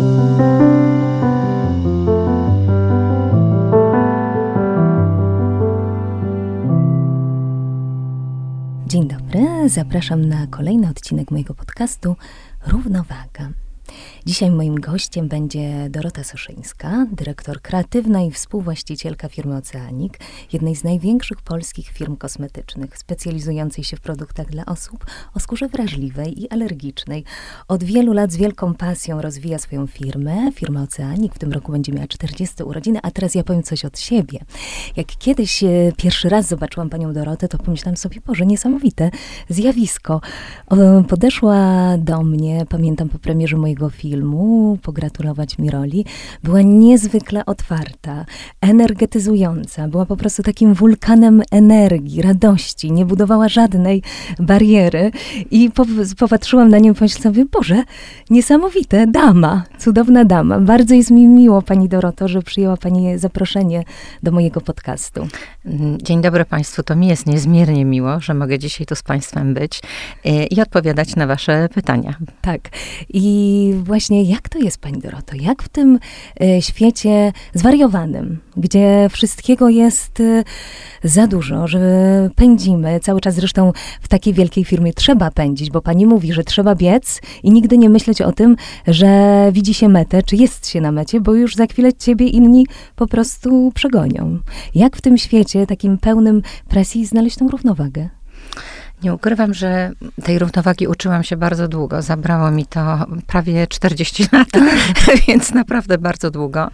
Dzień dobry, zapraszam na kolejny odcinek mojego podcastu Równowaga. Dzisiaj moim gościem będzie Dorota Soszyńska, dyrektor kreatywna i współwłaścicielka firmy Oceanik, jednej z największych polskich firm kosmetycznych, specjalizującej się w produktach dla osób o skórze wrażliwej i alergicznej. Od wielu lat z wielką pasją rozwija swoją firmę, firma Oceanik. W tym roku będzie miała 40 urodziny, a teraz ja powiem coś od siebie. Jak kiedyś e, pierwszy raz zobaczyłam panią Dorotę, to pomyślałam sobie, Boże, niesamowite zjawisko. Podeszła do mnie, pamiętam po premierze mojego filmu, filmu, pogratulować mi roli, była niezwykle otwarta, energetyzująca, była po prostu takim wulkanem energii, radości, nie budowała żadnej bariery i po, popatrzyłam na nią i pomyślałam sobie, Boże, niesamowite, dama, cudowna dama. Bardzo jest mi miło, Pani Doroto, że przyjęła Pani zaproszenie do mojego podcastu. Dzień dobry Państwu, to mi jest niezmiernie miło, że mogę dzisiaj tu z Państwem być e, i odpowiadać na Wasze pytania. Tak. I właśnie jak to jest, Pani Doroto? Jak w tym e, świecie zwariowanym, gdzie wszystkiego jest e, za dużo, że pędzimy cały czas, zresztą w takiej wielkiej firmie trzeba pędzić, bo Pani mówi, że trzeba biec i nigdy nie myśleć o tym, że widzi się metę, czy jest się na mecie, bo już za chwilę Ciebie inni po prostu przegonią. Jak w tym świecie takim pełnym presji znaleźć tą równowagę? Nie ukrywam, że tej równowagi uczyłam się bardzo długo. Zabrało mi to prawie 40 lat, więc naprawdę bardzo długo.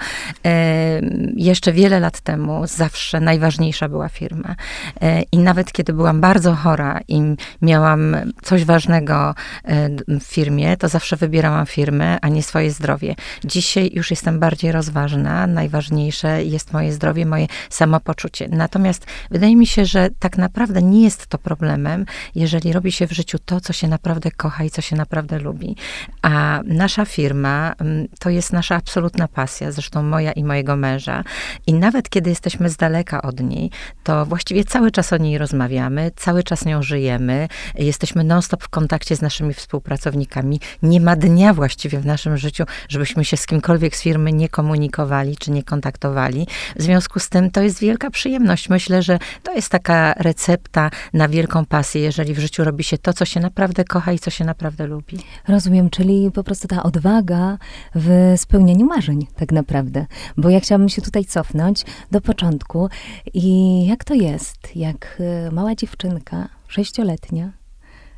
Jeszcze wiele lat temu zawsze najważniejsza była firma. E, I nawet kiedy byłam bardzo chora i miałam coś ważnego e, w firmie, to zawsze wybierałam firmę, a nie swoje zdrowie. Dzisiaj już jestem bardziej rozważna. Najważniejsze jest moje zdrowie, moje samopoczucie. Natomiast wydaje mi się, że tak naprawdę nie jest to problemem, jeżeli robi się w życiu to, co się naprawdę kocha i co się naprawdę lubi. A nasza firma mm, to jest nasza absolutna pasja, zresztą moja i mojego męża. I nawet kiedy jesteśmy z daleka od niej, to właściwie cały czas o niej rozmawiamy, cały czas nią żyjemy, jesteśmy non-stop w kontakcie z naszymi współpracownikami. Nie ma dnia właściwie w naszym życiu, żebyśmy się z kimkolwiek z firmy nie komunikowali czy nie kontaktowali. W związku z tym to jest wielka przyjemność. Myślę, że to jest taka recepta na wielką pasję, jeżeli w życiu robi się to, co się naprawdę kocha i co się naprawdę lubi. Rozumiem, czyli po prostu ta odwaga w spełnianiu marzeń, tak naprawdę. Bo ja chciałabym się tutaj cofnąć do początku. I jak to jest, jak y, mała dziewczynka, sześcioletnia,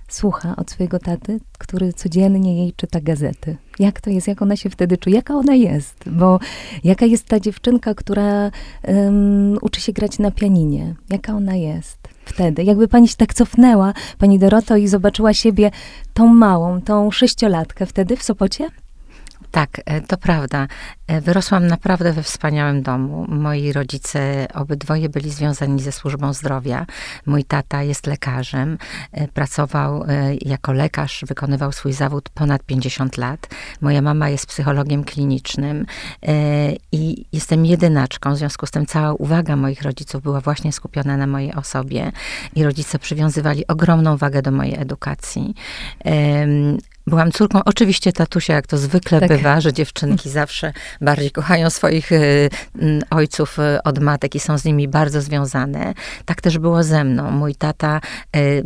słucha od swojego taty, który codziennie jej czyta gazety. Jak to jest, jak ona się wtedy czuje, jaka ona jest? Bo jaka jest ta dziewczynka, która um, uczy się grać na pianinie? Jaka ona jest wtedy? Jakby pani się tak cofnęła, pani Doroto, i zobaczyła siebie tą małą, tą sześciolatkę wtedy w Sopocie? Tak, e, to prawda. E, wyrosłam naprawdę we wspaniałym domu. Moi rodzice obydwoje byli związani ze służbą zdrowia. Mój tata jest lekarzem, e, pracował jako lekarz, wykonywał swój zawód ponad 50 lat. Moja mama jest psychologiem klinicznym i jestem jedynaczką. W związku z tym cała uwaga moich rodziców była właśnie skupiona na mojej osobie i rodzice przywiązywali ogromną wagę do mojej edukacji. Byłam córką, oczywiście tatusia, jak to zwykle tak. bywa, że dziewczynki zawsze bardziej kochają swoich y, ojców y, od matek i są z nimi bardzo związane. Tak też było ze mną. Mój tata y,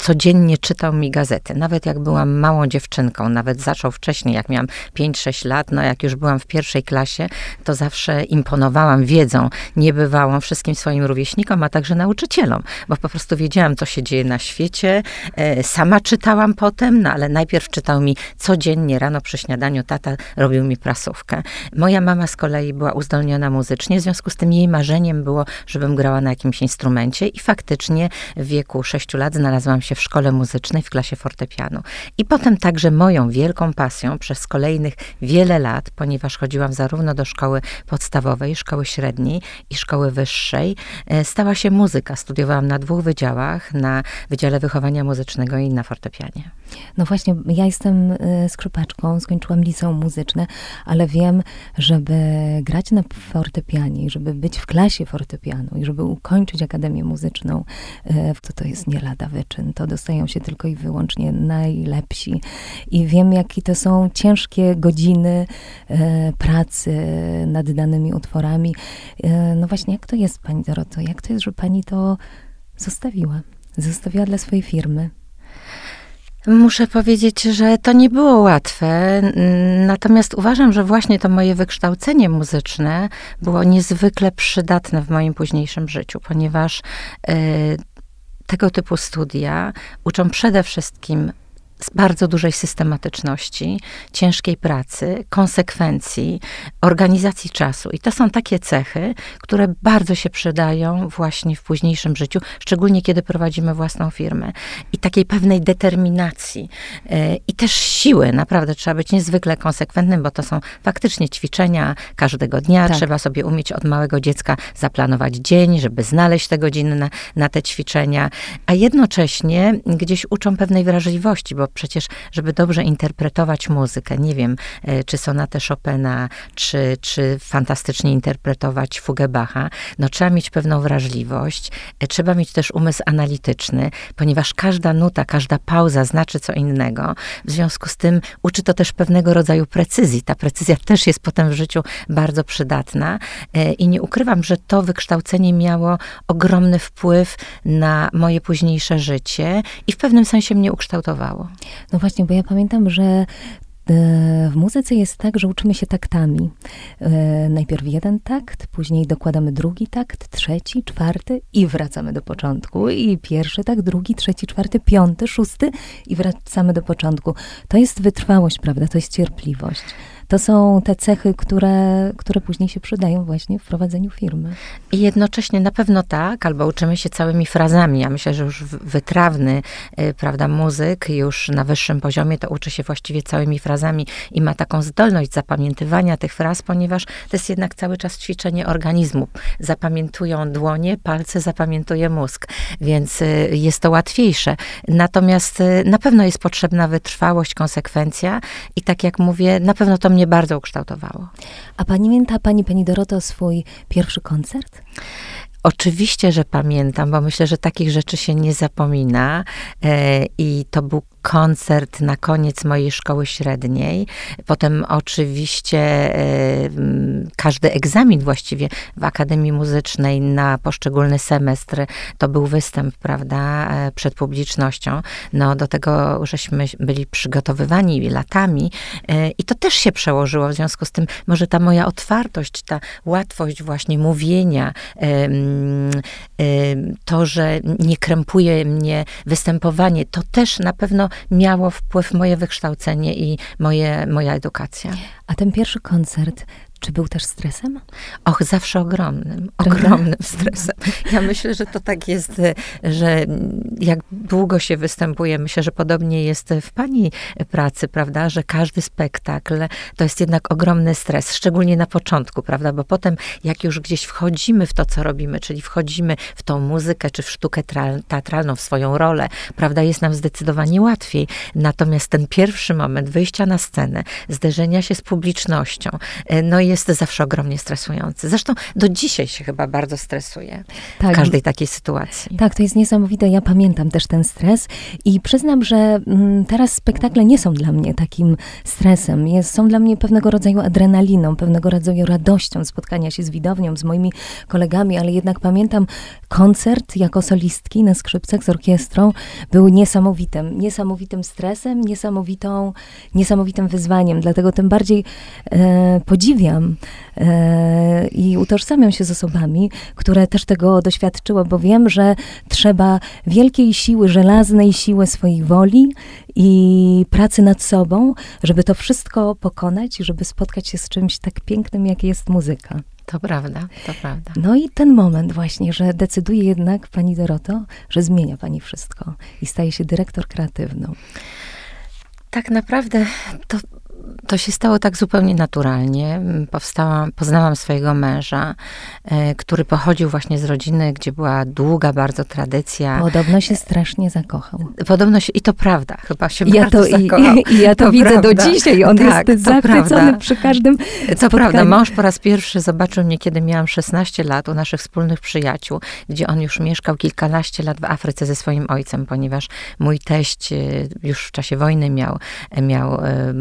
codziennie czytał mi gazety. Nawet jak byłam małą dziewczynką, nawet zaczął wcześniej, jak miałam 5-6 lat, no jak już byłam w pierwszej klasie, to zawsze imponowałam wiedzą niebywałą wszystkim swoim rówieśnikom, a także nauczycielom, bo po prostu wiedziałam, co się dzieje na świecie. E, sama czytałam potem, no ale najpierw czytał mi codziennie rano przy śniadaniu, tata robił mi prasówkę. Moja mama z kolei była uzdolniona muzycznie, w związku z tym jej marzeniem było, żebym grała na jakimś instrumencie i faktycznie w wieku 6 lat znalazłam się w szkole muzycznej w klasie fortepianu. I potem także moją wielką pasją przez kolejnych wiele lat, ponieważ chodziłam zarówno do szkoły podstawowej, szkoły średniej i szkoły wyższej, e, stała się muzyka. Studiowałam na dwóch wydziałach, na Wydziale Wychowania Muzycznego i na fortepianie. No właśnie, ja jestem e, skrzypaczką, skończyłam liceum muzyczne, ale wiem, żeby grać na fortepianie, żeby być w klasie fortepianu i żeby ukończyć Akademię Muzyczną, e, to to jest nie lada wyczyn to dostają się tylko i wyłącznie najlepsi. I wiem, jakie to są ciężkie godziny e, pracy nad danymi utworami. E, no właśnie, jak to jest, pani Doroto? Jak to jest, że pani to zostawiła? Zostawiła dla swojej firmy. Muszę powiedzieć, że to nie było łatwe. Natomiast uważam, że właśnie to moje wykształcenie muzyczne było niezwykle przydatne w moim późniejszym życiu, ponieważ y, tego typu studia uczą przede wszystkim z bardzo dużej systematyczności, ciężkiej pracy, konsekwencji, organizacji czasu. I to są takie cechy, które bardzo się przydają właśnie w późniejszym życiu, szczególnie kiedy prowadzimy własną firmę. I takiej pewnej determinacji yy, i też siły. Naprawdę trzeba być niezwykle konsekwentnym, bo to są faktycznie ćwiczenia każdego dnia. Tak. Trzeba sobie umieć od małego dziecka zaplanować dzień, żeby znaleźć te godziny na, na te ćwiczenia. A jednocześnie gdzieś uczą pewnej wrażliwości, bo przecież, żeby dobrze interpretować muzykę, nie wiem, e, czy sonatę Chopina, czy, czy fantastycznie interpretować fugę Bacha, no trzeba mieć pewną wrażliwość, e, trzeba mieć też umysł analityczny, ponieważ każda nuta, każda pauza znaczy co innego. W związku z tym uczy to też pewnego rodzaju precyzji. Ta precyzja też jest potem w życiu bardzo przydatna e, i nie ukrywam, że to wykształcenie miało ogromny wpływ na moje późniejsze życie i w pewnym sensie mnie ukształtowało. No właśnie, bo ja pamiętam, że e, w muzyce jest tak, że uczymy się taktami. E, najpierw jeden takt, później dokładamy drugi takt, trzeci, czwarty i wracamy do początku. I pierwszy takt, drugi, trzeci, czwarty, piąty, szósty i wracamy do początku. To jest wytrwałość, prawda? To jest cierpliwość to są te cechy, które, które później się przydają właśnie w prowadzeniu firmy. I jednocześnie na pewno tak, albo uczymy się całymi frazami. Ja myślę, że już wytrawny, y, prawda, muzyk już na wyższym poziomie to uczy się właściwie całymi frazami i ma taką zdolność zapamiętywania tych fraz, ponieważ to jest jednak cały czas ćwiczenie organizmu. Zapamiętują dłonie, palce zapamiętuje mózg, więc y, jest to łatwiejsze. Natomiast y, na pewno jest potrzebna wytrwałość, konsekwencja i tak jak mówię, na pewno to mnie bardzo ukształtowało. A pamięta pani, pani Doroto, swój pierwszy koncert? Oczywiście, że pamiętam, bo myślę, że takich rzeczy się nie zapomina. E, I to był koncert na koniec mojej szkoły średniej. Potem oczywiście e, każdy egzamin właściwie w Akademii Muzycznej na poszczególny semestr to był występ, prawda, e, przed publicznością. No do tego żeśmy byli przygotowywani latami e, i to też się przełożyło. W związku z tym może ta moja otwartość, ta łatwość właśnie mówienia, to, że nie krępuje mnie występowanie, to też na pewno miało wpływ moje wykształcenie i moje, moja edukacja. A ten pierwszy koncert czy był też stresem? Och, zawsze ogromnym, ogromnym stresem. Ja myślę, że to tak jest, że jak długo się występuje, myślę, że podobnie jest w pani pracy, prawda, że każdy spektakl to jest jednak ogromny stres, szczególnie na początku, prawda, bo potem jak już gdzieś wchodzimy w to, co robimy, czyli wchodzimy w tą muzykę, czy w sztukę teatralną, w swoją rolę, prawda, jest nam zdecydowanie łatwiej. Natomiast ten pierwszy moment wyjścia na scenę, zderzenia się z publicznością, no jest zawsze ogromnie stresujący. Zresztą do dzisiaj się chyba bardzo stresuje tak. w każdej takiej sytuacji. Tak, to jest niesamowite. Ja pamiętam też ten stres i przyznam, że mm, teraz spektakle nie są dla mnie takim stresem. Jest, są dla mnie pewnego rodzaju adrenaliną, pewnego rodzaju radością spotkania się z widownią, z moimi kolegami, ale jednak pamiętam koncert jako solistki na skrzypcach z orkiestrą był niesamowitym, niesamowitym stresem, niesamowitą, niesamowitym wyzwaniem. Dlatego tym bardziej e, podziwiam e, i utożsamiam się z osobami, które też tego doświadczyły, bo wiem, że trzeba wielkiej siły, żelaznej siły swojej woli i pracy nad sobą, żeby to wszystko pokonać, żeby spotkać się z czymś tak pięknym, jak jest muzyka. To prawda, to prawda. No i ten moment właśnie, że decyduje jednak pani Doroto, że zmienia pani wszystko i staje się dyrektor kreatywną. Tak naprawdę to to się stało tak zupełnie naturalnie. Powstałam, poznałam swojego męża, e, który pochodził właśnie z rodziny, gdzie była długa bardzo tradycja. Podobno się strasznie zakochał. Podobno się, i to prawda, chyba się ja bardzo to, zakochał. I, i ja to, To widzę prawda. do dzisiaj. On Tak, jest to zachwycony przy każdym Co spotkaniu. prawda, mąż po raz pierwszy zobaczył mnie, kiedy miałam 16 lat u naszych wspólnych przyjaciół, gdzie on już mieszkał kilkanaście lat w Afryce ze swoim ojcem, ponieważ mój teść e, już w czasie wojny miał, miał e,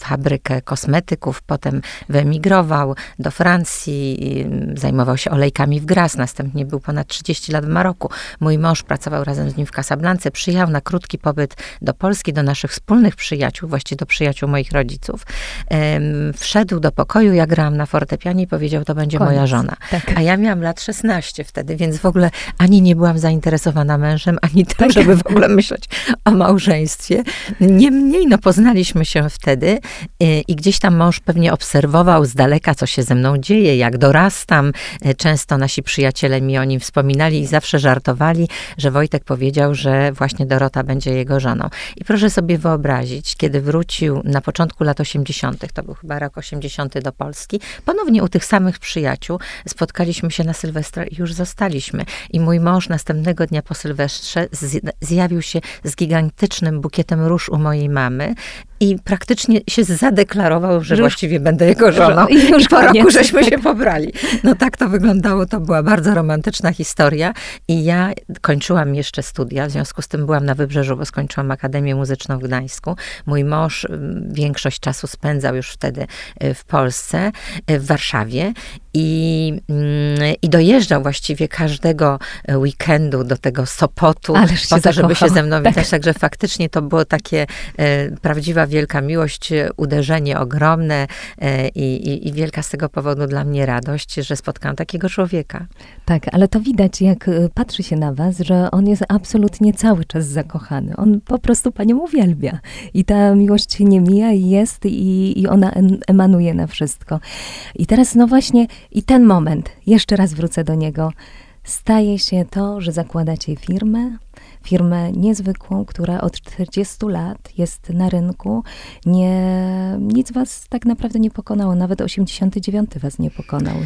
fabrykę kosmetyków, potem wyemigrował do Francji, i, m, zajmował się olejkami w Gras, następnie był ponad 30 lat w Maroku. Mój mąż pracował razem z nim w Casablance, przyjechał na krótki pobyt do Polski, do naszych wspólnych przyjaciół, właściwie do przyjaciół moich rodziców. Wszedł do pokoju, ja grałam na fortepianie i powiedział, to będzie Koniec. moja żona. Tak. A ja miałam lat 16 wtedy, więc w ogóle ani nie byłam zainteresowana mężem, ani tym, Tak. żeby w ogóle myśleć o małżeństwie. Niemniej, no poznaliśmy się wtedy i gdzieś tam mąż pewnie obserwował z daleka, co się ze mną dzieje, jak dorastam. Y, Często nasi przyjaciele mi o nim wspominali i zawsze żartowali, że Wojtek powiedział, że właśnie Dorota będzie jego żoną. I proszę sobie wyobrazić, kiedy wrócił na początku lat 80., to był chyba rok 80 do Polski, ponownie u tych samych przyjaciół spotkaliśmy się na Sylwestra i już zostaliśmy. I mój mąż następnego dnia po Sylwestrze zjawił się z gigantycznym bukietem róż u mojej mamy i praktycznie się zadeklarował, że Że już- właściwie będę jego żoną. I już I po roku żeśmy się pobrali. No tak to wyglądało, to była bardzo romantyczna historia i ja kończyłam jeszcze studia, w związku z tym byłam na Wybrzeżu, bo skończyłam Akademię Muzyczną w Gdańsku. Mój mąż ym, większość czasu spędzał już wtedy y, w Polsce, y, w Warszawie i, mm, i dojeżdżał właściwie każdego y, weekendu do tego Sopotu, Ależ po to, żeby się ze mną Tak. witać. Także faktycznie to było takie e, prawdziwa wielka miłość, e, uderzenie ogromne e, i, i, wielka z tego powodu dla mnie radość, że spotkałam takiego człowieka. Tak, ale to widać, jak y, patrzy się na was, że on jest absolutnie cały czas zakochany. On po prostu panią uwielbia. I ta miłość się nie mija i jest i, i ona em- emanuje na wszystko. I teraz no właśnie, i ten moment, jeszcze raz wrócę do niego, staje się to, że zakładacie firmę, firmę niezwykłą, która od 40 lat jest na rynku. Nie, nic was tak naprawdę nie pokonało, nawet 89 was nie pokonał.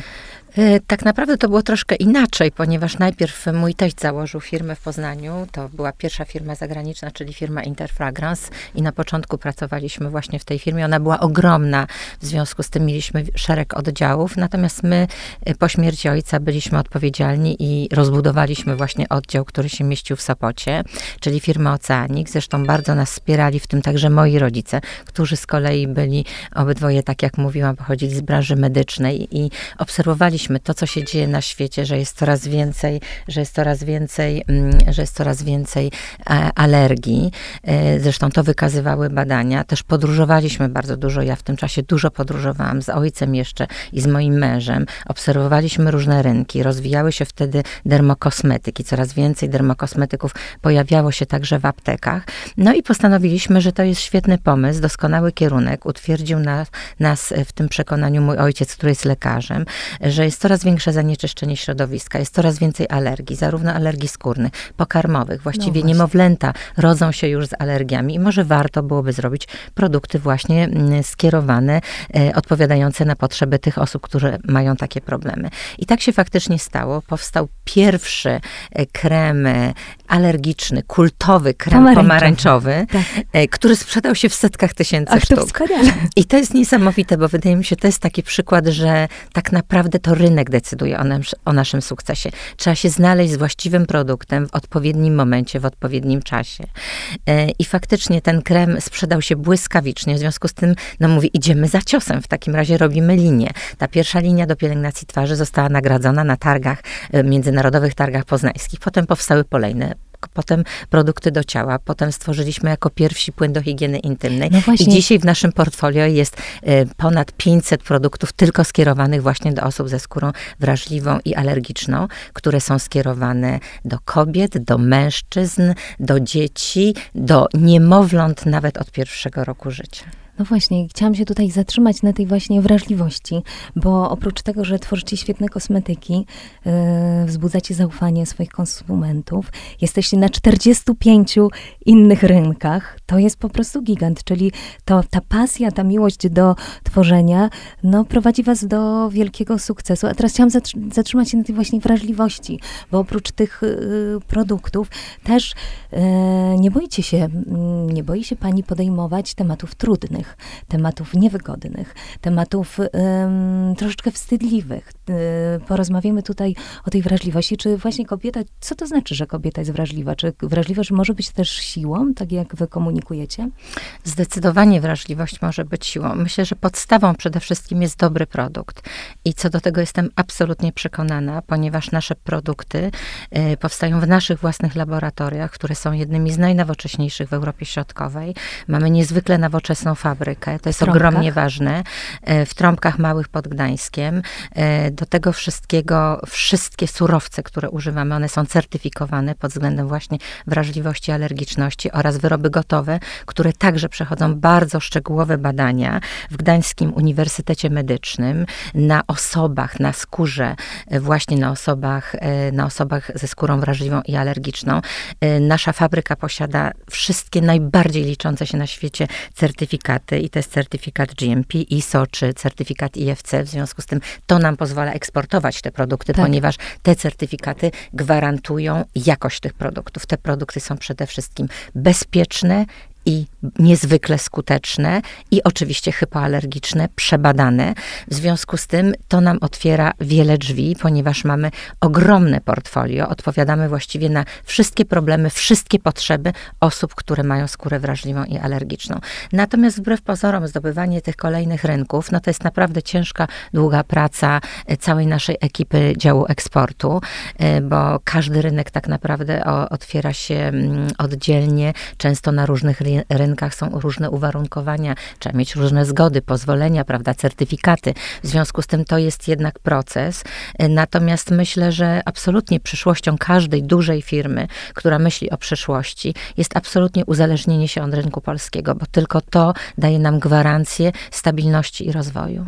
E, Tak naprawdę to było troszkę inaczej, ponieważ najpierw mój teść założył firmę w Poznaniu. To była pierwsza firma zagraniczna, czyli firma Interfragrance i na początku pracowaliśmy właśnie w tej firmie. Ona była ogromna, w związku z tym mieliśmy szereg oddziałów, natomiast my e, po śmierci ojca byliśmy odpowiedzialni i rozbudowaliśmy właśnie oddział, który się mieścił w Sopocie, czyli firma Oceanik. Zresztą bardzo nas wspierali, w tym także moi rodzice, którzy z kolei byli obydwoje, tak jak mówiłam, pochodzili z branży medycznej i obserwowaliśmy to, co się dzieje na świecie, że jest coraz więcej, że jest coraz więcej, mm, że jest coraz więcej e, alergii. E, Zresztą to wykazywały badania. Też podróżowaliśmy bardzo dużo. Ja w tym czasie dużo podróżowałam z ojcem jeszcze i z moim mężem. Obserwowaliśmy różne rynki. Rozwijały się wtedy dermokosmetyki. Coraz więcej dermokosmetyków pojawiało się także w aptekach. No i postanowiliśmy, że to jest świetny pomysł, doskonały kierunek. Utwierdził nas, nas w tym przekonaniu mój ojciec, który jest lekarzem, że jest coraz większe zanieczyszczenie środowiska, jest coraz więcej alergii, zarówno alergii skórnych, pokarmowych. Właściwie właśnie. niemowlęta rodzą się już z alergiami i może warto byłoby zrobić produkty właśnie mm, skierowane, e, odpowiadające na potrzeby tych osób, które mają takie problemy. I tak się faktycznie stało. Powstał pierwszy e, krem e, alergiczny, kultowy krem Pomarańczowy. pomarańczowy, Tak. e, który sprzedał się w setkach tysięcy Ach, to sztuk. wspaniale. I to jest niesamowite, bo wydaje mi się, to jest taki przykład, że tak naprawdę to rynek decyduje o, nasz, o naszym sukcesie. Trzeba się znaleźć z właściwym produktem w odpowiednim momencie, w odpowiednim czasie. E, I faktycznie ten krem sprzedał się błyskawicznie, w związku z tym, no mówi, idziemy za ciosem, w takim razie robimy linię. Ta pierwsza linia do pielęgnacji twarzy została nagradzona na targach, e, międzynarodowych targach poznańskich. Potem powstały kolejne potem produkty do ciała, potem stworzyliśmy jako pierwsi płyn do higieny intymnej. No. I dzisiaj w naszym portfolio jest e, ponad 500 produktów tylko skierowanych właśnie do osób ze skórą wrażliwą i alergiczną, które są skierowane do kobiet, do mężczyzn, do dzieci, do niemowląt nawet od pierwszego roku życia. No właśnie, chciałam się tutaj zatrzymać na tej właśnie wrażliwości, bo oprócz tego, że tworzycie świetne kosmetyki, yy, wzbudzacie zaufanie swoich konsumentów, jesteście na 45 innych rynkach, to jest po prostu gigant, czyli to, ta pasja, ta miłość do tworzenia, no prowadzi was do wielkiego sukcesu. A teraz chciałam zatrzymać się na tej właśnie wrażliwości, bo oprócz tych yy, produktów też yy, nie boicie się, mm, nie boi się pani podejmować tematów trudnych, trudnych, tematów niewygodnych, tematów troszeczkę wstydliwych. Y, porozmawiamy tutaj o tej wrażliwości. Czy właśnie kobieta, co to znaczy, że kobieta jest wrażliwa? Czy wrażliwość może być też siłą, tak jak wy komunikujecie? Zdecydowanie wrażliwość może być siłą. Myślę, że podstawą przede wszystkim jest dobry produkt. I co do tego jestem absolutnie przekonana, ponieważ nasze produkty y, powstają w naszych własnych laboratoriach, które są jednymi z najnowocześniejszych w Europie Środkowej. Mamy niezwykle nowoczesną fabrykę fabrykę. To jest ogromnie ważne. E, w trąbkach małych pod Gdańskiem. E, do tego wszystkiego, wszystkie surowce, które używamy, one są certyfikowane pod względem właśnie wrażliwości, alergiczności oraz wyroby gotowe, które także przechodzą bardzo szczegółowe badania w Gdańskim Uniwersytecie Medycznym na osobach, na skórze, e, właśnie na osobach, na osobach ze skórą wrażliwą i alergiczną. Nasza fabryka posiada wszystkie najbardziej liczące się na świecie certyfikaty certyfikaty i to jest certyfikat GMP, ISO czy certyfikat IFC. W związku z tym to nam pozwala eksportować te produkty, tak. ponieważ te certyfikaty gwarantują jakość tych produktów. Te produkty są przede wszystkim bezpieczne, i niezwykle skuteczne i oczywiście hypoalergiczne, przebadane. W związku z tym to nam otwiera wiele drzwi, ponieważ mamy ogromne portfolio, odpowiadamy właściwie na wszystkie problemy, wszystkie potrzeby osób, które mają skórę wrażliwą i alergiczną. Natomiast wbrew pozorom zdobywanie tych kolejnych rynków, no to jest naprawdę ciężka, długa praca e, całej naszej ekipy działu eksportu, e, bo każdy rynek tak naprawdę otwiera się mm, oddzielnie, często na różnych rynkach są różne uwarunkowania, trzeba mieć różne zgody, pozwolenia, prawda, certyfikaty. W związku z tym to jest jednak proces. Natomiast myślę, że absolutnie przyszłością każdej dużej firmy, która myśli o przyszłości, jest absolutnie uzależnienie się od rynku polskiego, bo tylko to daje nam gwarancję stabilności i rozwoju.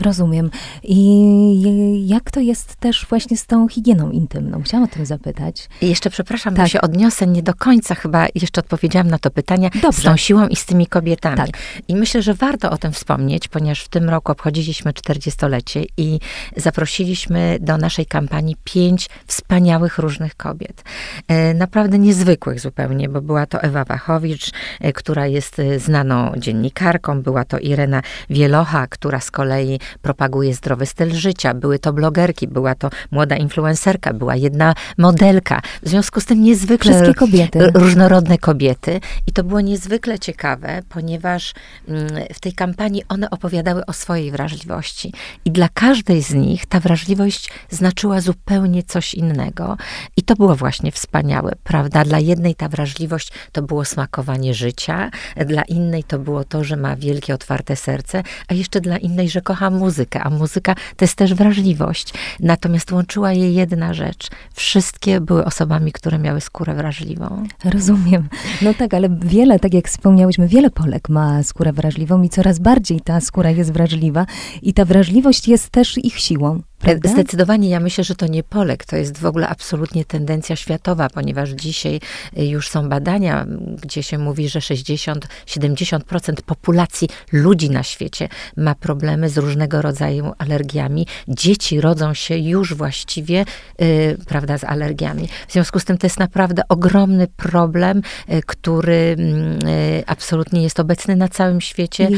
Rozumiem. I jak to jest też właśnie z tą higieną intymną? Chciałam o tym zapytać. I jeszcze przepraszam, tak. bo się odniosę nie do końca chyba, jeszcze odpowiedziałam na to pytanie, Dobrze. z tą siłą i z tymi kobietami. Tak. I myślę, że warto o tym wspomnieć, ponieważ w tym roku obchodziliśmy 40-lecie i zaprosiliśmy do naszej kampanii pięć wspaniałych różnych kobiet. E, naprawdę niezwykłych zupełnie, bo była to Ewa Wachowicz, e, która jest e, znaną dziennikarką, była to Irena Wielocha, która z kolei kolei propaguje zdrowy styl życia. Były to blogerki, była to młoda influencerka, była jedna modelka. W związku z tym niezwykle Wszystkie kobiety. różnorodne kobiety. I to było niezwykle ciekawe, ponieważ mm, w tej kampanii one opowiadały o swojej wrażliwości. I dla każdej z nich ta wrażliwość znaczyła zupełnie coś innego. I to było właśnie wspaniałe, prawda? Dla jednej ta wrażliwość to było smakowanie życia, dla innej to było to, że ma wielkie, otwarte serce, a jeszcze dla innej, że kocha muzykę, a muzyka to jest też wrażliwość. Natomiast łączyła je jedna rzecz. Wszystkie były osobami, które miały skórę wrażliwą. Rozumiem. No tak, ale wiele, tak jak wspomniałyśmy, wiele Polek ma skórę wrażliwą i coraz bardziej ta skóra jest wrażliwa i ta wrażliwość jest też ich siłą. Prawda? Zdecydowanie ja myślę, że to nie Polek, to jest w ogóle absolutnie tendencja światowa, ponieważ dzisiaj y, już są badania, gdzie się mówi, że 60-70% populacji ludzi na świecie ma problemy z różnego rodzaju alergiami. Dzieci rodzą się już właściwie, y, prawda, z alergiami. W związku z tym to jest naprawdę ogromny problem, y, który mm, y, absolutnie jest obecny na całym świecie,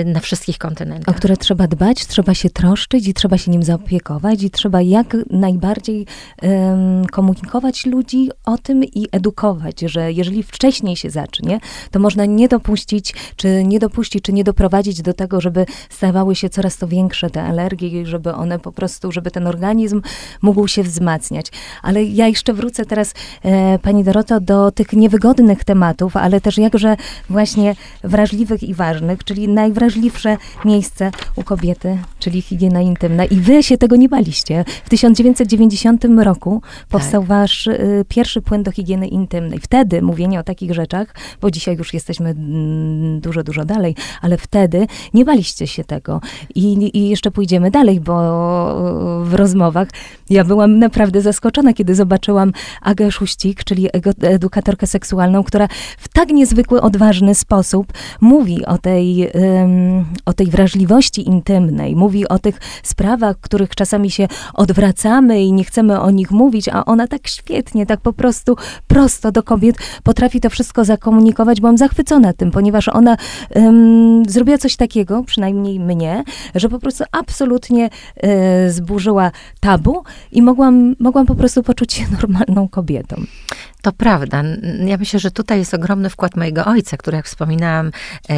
y, na wszystkich kontynentach. O które trzeba dbać, trzeba się troszczyć i trzeba się nim zaopiekować i trzeba jak najbardziej um, komunikować ludzi o tym i edukować, że jeżeli wcześniej się zacznie, to można nie dopuścić, czy nie dopuścić, czy nie doprowadzić do tego, żeby stawały się coraz to większe te alergie, żeby one po prostu, żeby ten organizm mógł się wzmacniać. Ale ja jeszcze wrócę teraz, e, Pani Doroto, do tych niewygodnych tematów, ale też jakże właśnie wrażliwych i ważnych, czyli najwrażliwsze miejsce u kobiety, czyli higiena intymna. I wy się tego nie baliście. W 1990 roku powstał tak. wasz y, pierwszy płyn do higieny intymnej. Wtedy mówienie o takich rzeczach, bo dzisiaj już jesteśmy mm, dużo, dużo dalej, ale wtedy nie baliście się tego. I, i jeszcze pójdziemy dalej, bo w rozmowach ja byłam naprawdę zaskoczona, kiedy zobaczyłam Agę Szuścik, czyli edukatorkę seksualną, która w tak niezwykły, odważny sposób mówi o tej, um, o tej wrażliwości intymnej, mówi o tych sprawach, których czasami się odwracamy i nie chcemy o nich mówić, a ona tak świetnie, tak po prostu prosto do kobiet potrafi to wszystko zakomunikować. Byłam zachwycona tym, ponieważ ona um, zrobiła coś takiego, przynajmniej mnie, że po prostu absolutnie e, zburzyła tabu i mogłam, mogłam po prostu poczuć się normalną kobietą. To prawda. Ja myślę, że tutaj jest ogromny wkład mojego ojca, który, jak wspominałam, e,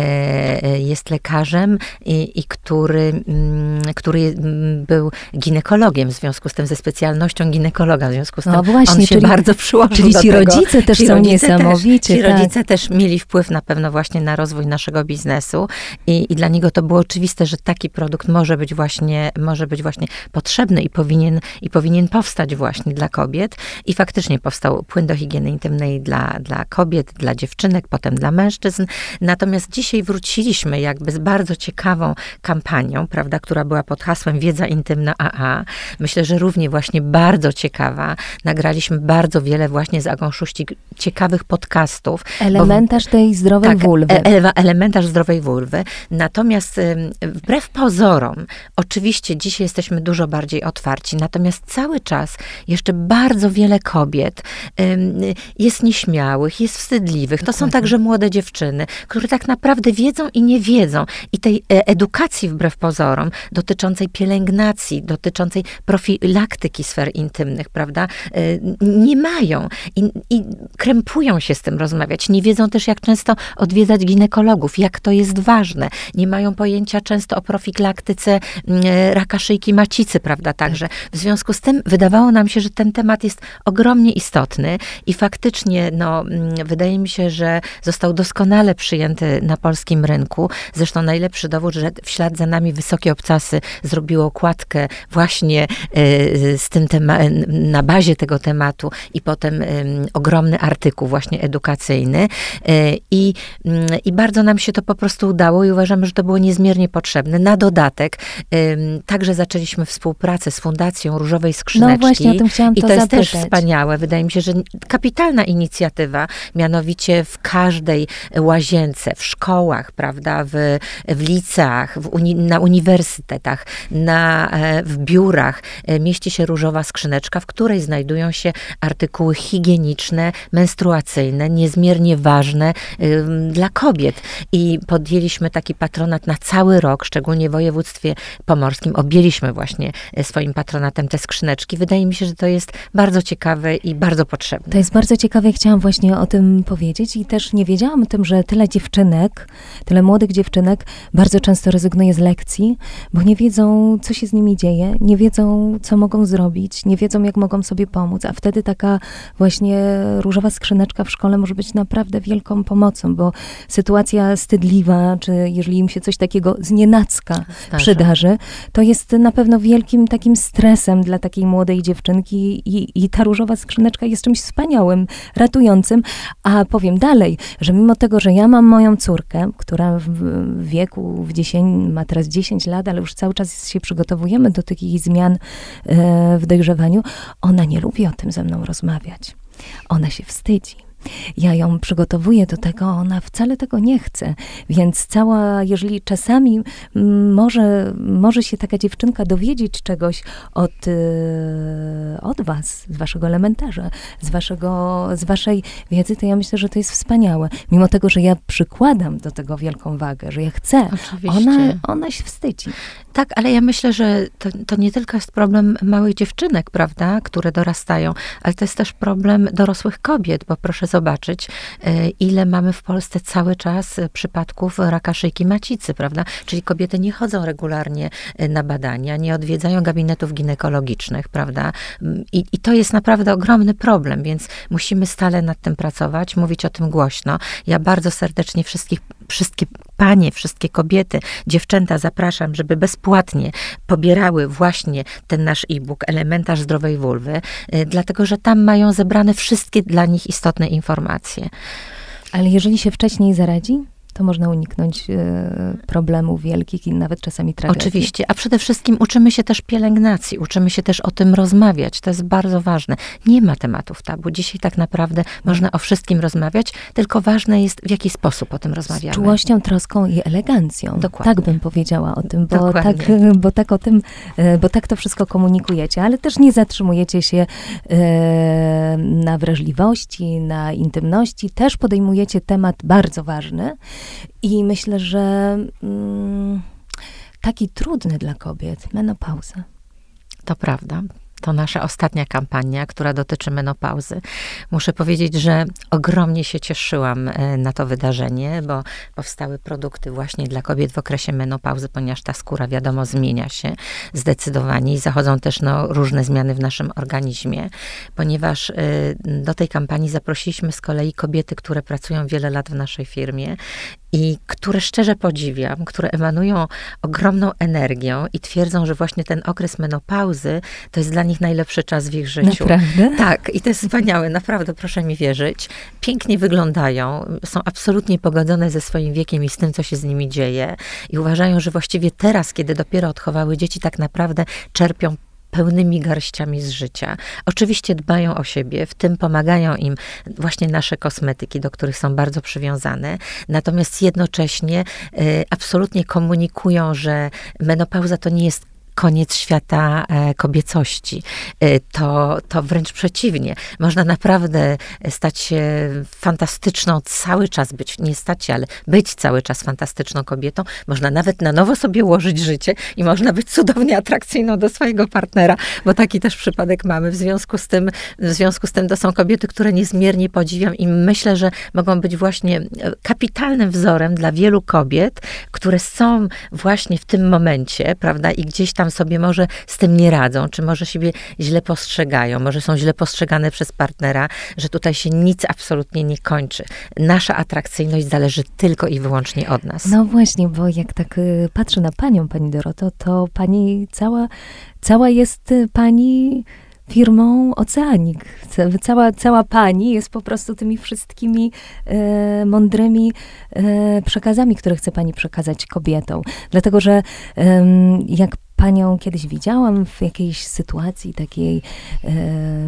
e, jest lekarzem i, i który, mm, który mm, był ginekologiem, w związku z tym ze specjalnością ginekologa, w związku z tym no właśnie, on się czyli, bardzo przyłożył Czyli ci rodzice też ci są rodzice niesamowici. Też, ci tak. rodzice też mieli wpływ na pewno właśnie na rozwój naszego biznesu i, i dla niego to było oczywiste, że taki produkt może być właśnie, może być właśnie potrzebny i powinien, i powinien powstać właśnie dla kobiet. I faktycznie powstał płyn do higieny higieny intymnej dla, dla kobiet, dla dziewczynek, potem dla mężczyzn. Natomiast dzisiaj wróciliśmy jakby z bardzo ciekawą kampanią, prawda, która była pod hasłem Wiedza Intymna AA. Myślę, że równie właśnie bardzo ciekawa. Nagraliśmy bardzo wiele właśnie z Agą Szuścik ciekawych podcastów. Elementarz bo, tej zdrowej tak, wulwy. E, elementarz zdrowej wulwy. Natomiast wbrew pozorom, oczywiście dzisiaj jesteśmy dużo bardziej otwarci, natomiast cały czas jeszcze bardzo wiele kobiet jest nieśmiałych, jest wstydliwych. To są także młode dziewczyny, które tak naprawdę wiedzą i nie wiedzą. I tej e, edukacji wbrew pozorom, dotyczącej pielęgnacji, dotyczącej profilaktyki sfer intymnych, prawda, e, nie mają. I, I krępują się z tym rozmawiać. Nie wiedzą też, jak często odwiedzać ginekologów, jak to jest ważne. Nie mają pojęcia często o profilaktyce e, raka szyjki macicy, prawda, także. W związku z tym wydawało nam się, że ten temat jest ogromnie istotny i faktycznie, no, mm, wydaje mi się, że został doskonale przyjęty na polskim rynku. Zresztą najlepszy dowód, że w ślad za nami Wysokie Obcasy zrobiło okładkę właśnie e, z tym tema- na bazie tego tematu i potem ogromny artykuł właśnie edukacyjny. E, I, mm, I bardzo nam się to po prostu udało i uważamy, że to było niezmiernie potrzebne. Na dodatek także zaczęliśmy współpracę z Fundacją Różowej Skrzyneczki. No właśnie, o tym chciałam I to, to jest też wspaniałe. Wydaje mi się, że kapitalna inicjatywa, mianowicie w każdej łazience, w szkołach, prawda, w, w liceach, w uni, na uniwersytetach, na, e, w biurach e, mieści się różowa skrzyneczka, w której znajdują się artykuły higieniczne, menstruacyjne, niezmiernie ważne dla kobiet. I podjęliśmy taki patronat na cały rok, szczególnie w województwie pomorskim. Objęliśmy właśnie e, swoim patronatem te skrzyneczki. Wydaje mi się, że to jest bardzo ciekawe i bardzo potrzebne. To jest bardzo ciekawe, chciałam właśnie o tym powiedzieć i też nie wiedziałam o tym, że tyle dziewczynek, tyle młodych dziewczynek bardzo często rezygnuje z lekcji, bo nie wiedzą, co się z nimi dzieje, nie wiedzą, co mogą zrobić, nie wiedzą, jak mogą sobie pomóc, a wtedy taka właśnie różowa skrzyneczka w szkole może być naprawdę wielką pomocą, bo sytuacja stydliwa, czy jeżeli im się coś takiego z nienacka przydarzy, to jest na pewno wielkim takim stresem dla takiej młodej dziewczynki i, i ta różowa skrzyneczka jest czymś wspaniałym, wspaniałym, ratującym. A powiem dalej, że mimo tego, że ja mam moją córkę, która w wieku, w 10, ma teraz 10 lat, ale już cały czas się przygotowujemy do takich zmian e, w dojrzewaniu, ona nie lubi o tym ze mną rozmawiać. Ona się wstydzi. Ja ją przygotowuję do tego, ona wcale tego nie chce. Więc cała, jeżeli czasami może, może się taka dziewczynka dowiedzieć czegoś od, e, od was, z waszego elementarza, z, waszego, z waszej wiedzy, to ja myślę, że to jest wspaniałe. Mimo tego, że ja przykładam do tego wielką wagę, że ja chcę, ona, ona się wstydzi. Tak, ale ja myślę, że to, to nie tylko jest problem małych dziewczynek, prawda, które dorastają, ale to jest też problem dorosłych kobiet, bo proszę zobaczyć, e, ile mamy w Polsce cały czas przypadków raka szyjki macicy, prawda? Czyli kobiety nie chodzą regularnie e, na badania, nie odwiedzają gabinetów ginekologicznych, prawda? I, I to jest naprawdę ogromny problem, więc musimy stale nad tym pracować, mówić o tym głośno. Ja bardzo serdecznie wszystkich wszystkie panie, wszystkie kobiety, dziewczęta zapraszam, żeby bezpłatnie pobierały właśnie ten nasz e-book, elementarz zdrowej wulwy, y, dlatego że tam mają zebrane wszystkie dla nich istotne informacje. Ale jeżeli się wcześniej zaradzi? To można uniknąć e, problemów wielkich i nawet czasami tragedii. Oczywiście, a przede wszystkim uczymy się też pielęgnacji, uczymy się też o tym rozmawiać. To jest bardzo ważne. Nie ma tematów tabu. Dzisiaj tak naprawdę można o wszystkim rozmawiać, tylko ważne jest, w jaki sposób o tym rozmawiamy. Z czułością, troską i elegancją. Dokładnie. Tak bym powiedziała o tym, bo tak, bo tak o tym, e, bo tak to wszystko komunikujecie, ale też nie zatrzymujecie się e, na wrażliwości, na intymności. Też podejmujecie temat bardzo ważny, i myślę, że mm, taki trudny dla kobiet, menopauza. To prawda to nasza ostatnia kampania, która dotyczy menopauzy. Muszę powiedzieć, że ogromnie się cieszyłam e, na to wydarzenie, bo powstały produkty właśnie dla kobiet w okresie menopauzy, ponieważ ta skóra, wiadomo, zmienia się zdecydowanie i zachodzą też no, różne zmiany w naszym organizmie, ponieważ e, do tej kampanii zaprosiliśmy z kolei kobiety, które pracują wiele lat w naszej firmie i które szczerze podziwiam, które emanują ogromną energią i twierdzą, że właśnie ten okres menopauzy to jest dla nich najlepszy czas w ich życiu. Naprawdę? Tak, i to jest wspaniałe, naprawdę, proszę mi wierzyć. Pięknie wyglądają, są absolutnie pogodzone ze swoim wiekiem i z tym, co się z nimi dzieje i uważają, że właściwie teraz, kiedy dopiero odchowały dzieci, tak naprawdę czerpią pełnymi garściami z życia. Oczywiście dbają o siebie, w tym pomagają im właśnie nasze kosmetyki, do których są bardzo przywiązane, natomiast jednocześnie y, absolutnie komunikują, że menopauza to nie jest koniec świata e, kobiecości. E, to, to wręcz przeciwnie. Można naprawdę stać się fantastyczną, cały czas być, nie stać się, ale być cały czas fantastyczną kobietą. Można nawet na nowo sobie ułożyć życie i można być cudownie atrakcyjną do swojego partnera, bo taki też przypadek mamy. W związku z tym, w związku z tym to są kobiety, które niezmiernie podziwiam i myślę, że mogą być właśnie e, kapitalnym wzorem dla wielu kobiet, które są właśnie w tym momencie, prawda, i gdzieś tam tam sobie może z tym nie radzą, czy może siebie źle postrzegają, może są źle postrzegane przez partnera, że tutaj się nic absolutnie nie kończy. Nasza atrakcyjność zależy tylko i wyłącznie od nas. No właśnie, bo jak tak y, patrzę na panią, pani Doroto, to pani cała, cała jest y, pani firmą Oceanik. Cała, cała pani jest po prostu tymi wszystkimi e, mądrymi e, przekazami, które chce pani przekazać kobietom. Dlatego, że e, jak panią kiedyś widziałam w jakiejś sytuacji takiej e,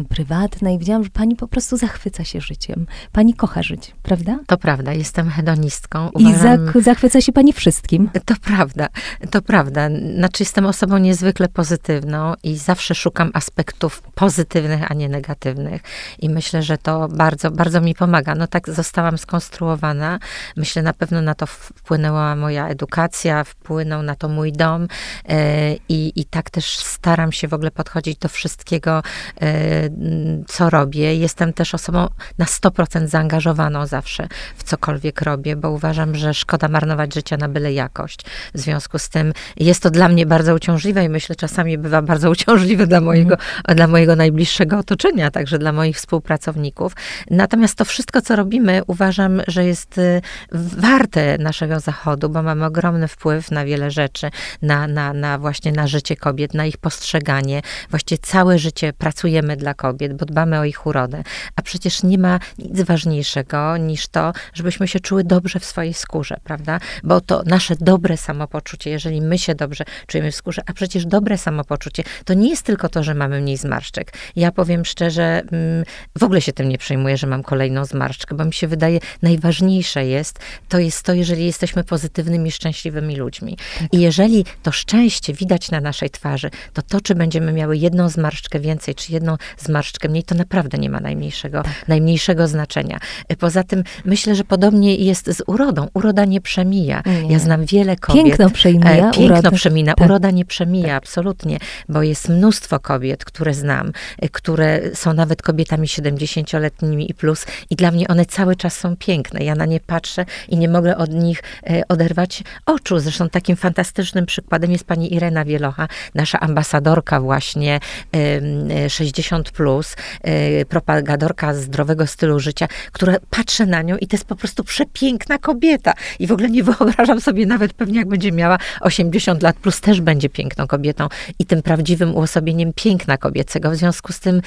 prywatnej. Widziałam, że pani po prostu zachwyca się życiem. Pani kocha żyć, prawda? To prawda, jestem hedonistką. Uważam, I zachwyca się pani wszystkim. To prawda, to prawda. Znaczy jestem osobą niezwykle pozytywną i zawsze szukam aspektów pozytywnych, a nie negatywnych. I myślę, że to bardzo, bardzo mi pomaga. No tak zostałam skonstruowana. Myślę, na pewno na to wpłynęła moja edukacja, wpłynął na to mój dom e, i, i tak też staram się w ogóle podchodzić do wszystkiego, e, co robię. Jestem też osobą na 100% zaangażowaną zawsze w cokolwiek robię, bo uważam, że szkoda marnować życia na byle jakość. W związku z tym jest to dla mnie bardzo uciążliwe i myślę, czasami bywa bardzo uciążliwe dla mojego, mm. dla mojego najbliższego otoczenia, także dla moich współpracowników. Natomiast to wszystko, co robimy, uważam, że jest y, warte naszego zachodu, bo mamy ogromny wpływ na wiele rzeczy, na, na, na właśnie na życie kobiet, na ich postrzeganie. Właściwie całe życie pracujemy dla kobiet, bo dbamy o ich urodę. A przecież nie ma nic ważniejszego niż to, żebyśmy się czuły dobrze w swojej skórze, prawda? Bo to nasze dobre samopoczucie, jeżeli my się dobrze czujemy w skórze, a przecież dobre samopoczucie to nie jest tylko to, że mamy mniej zmarszczek. Ja powiem szczerze, mm, w ogóle się tym nie przejmuję, że mam kolejną zmarszczkę, bo mi się wydaje, najważniejsze jest, to jest to, jeżeli jesteśmy pozytywnymi, szczęśliwymi ludźmi. Tak. I jeżeli to szczęście widać widać na naszej twarzy, to to, czy będziemy miały jedną zmarszczkę więcej, czy jedną zmarszczkę mniej, to naprawdę nie ma najmniejszego, tak. najmniejszego znaczenia. Poza tym myślę, że podobnie jest z urodą. Uroda nie przemija. Nie. Ja znam wiele kobiet. Piękno przemija. E, piękno uroda. przemina. Tak. Uroda nie przemija, tak. absolutnie, bo jest mnóstwo kobiet, które znam, e, które są nawet kobietami 70-letnimi i plus i dla mnie one cały czas są piękne. Ja na nie patrzę i nie mogę od nich e, oderwać oczu. Zresztą takim fantastycznym przykładem jest pani Irena Wielocha, nasza ambasadorka właśnie 60+, plus, propagadorka zdrowego stylu życia, która patrzy na nią i to jest po prostu przepiękna kobieta. I w ogóle nie wyobrażam sobie nawet pewnie, jak będzie miała 80 lat plus, też będzie piękną kobietą i tym prawdziwym uosobieniem piękna kobiecego. W związku z tym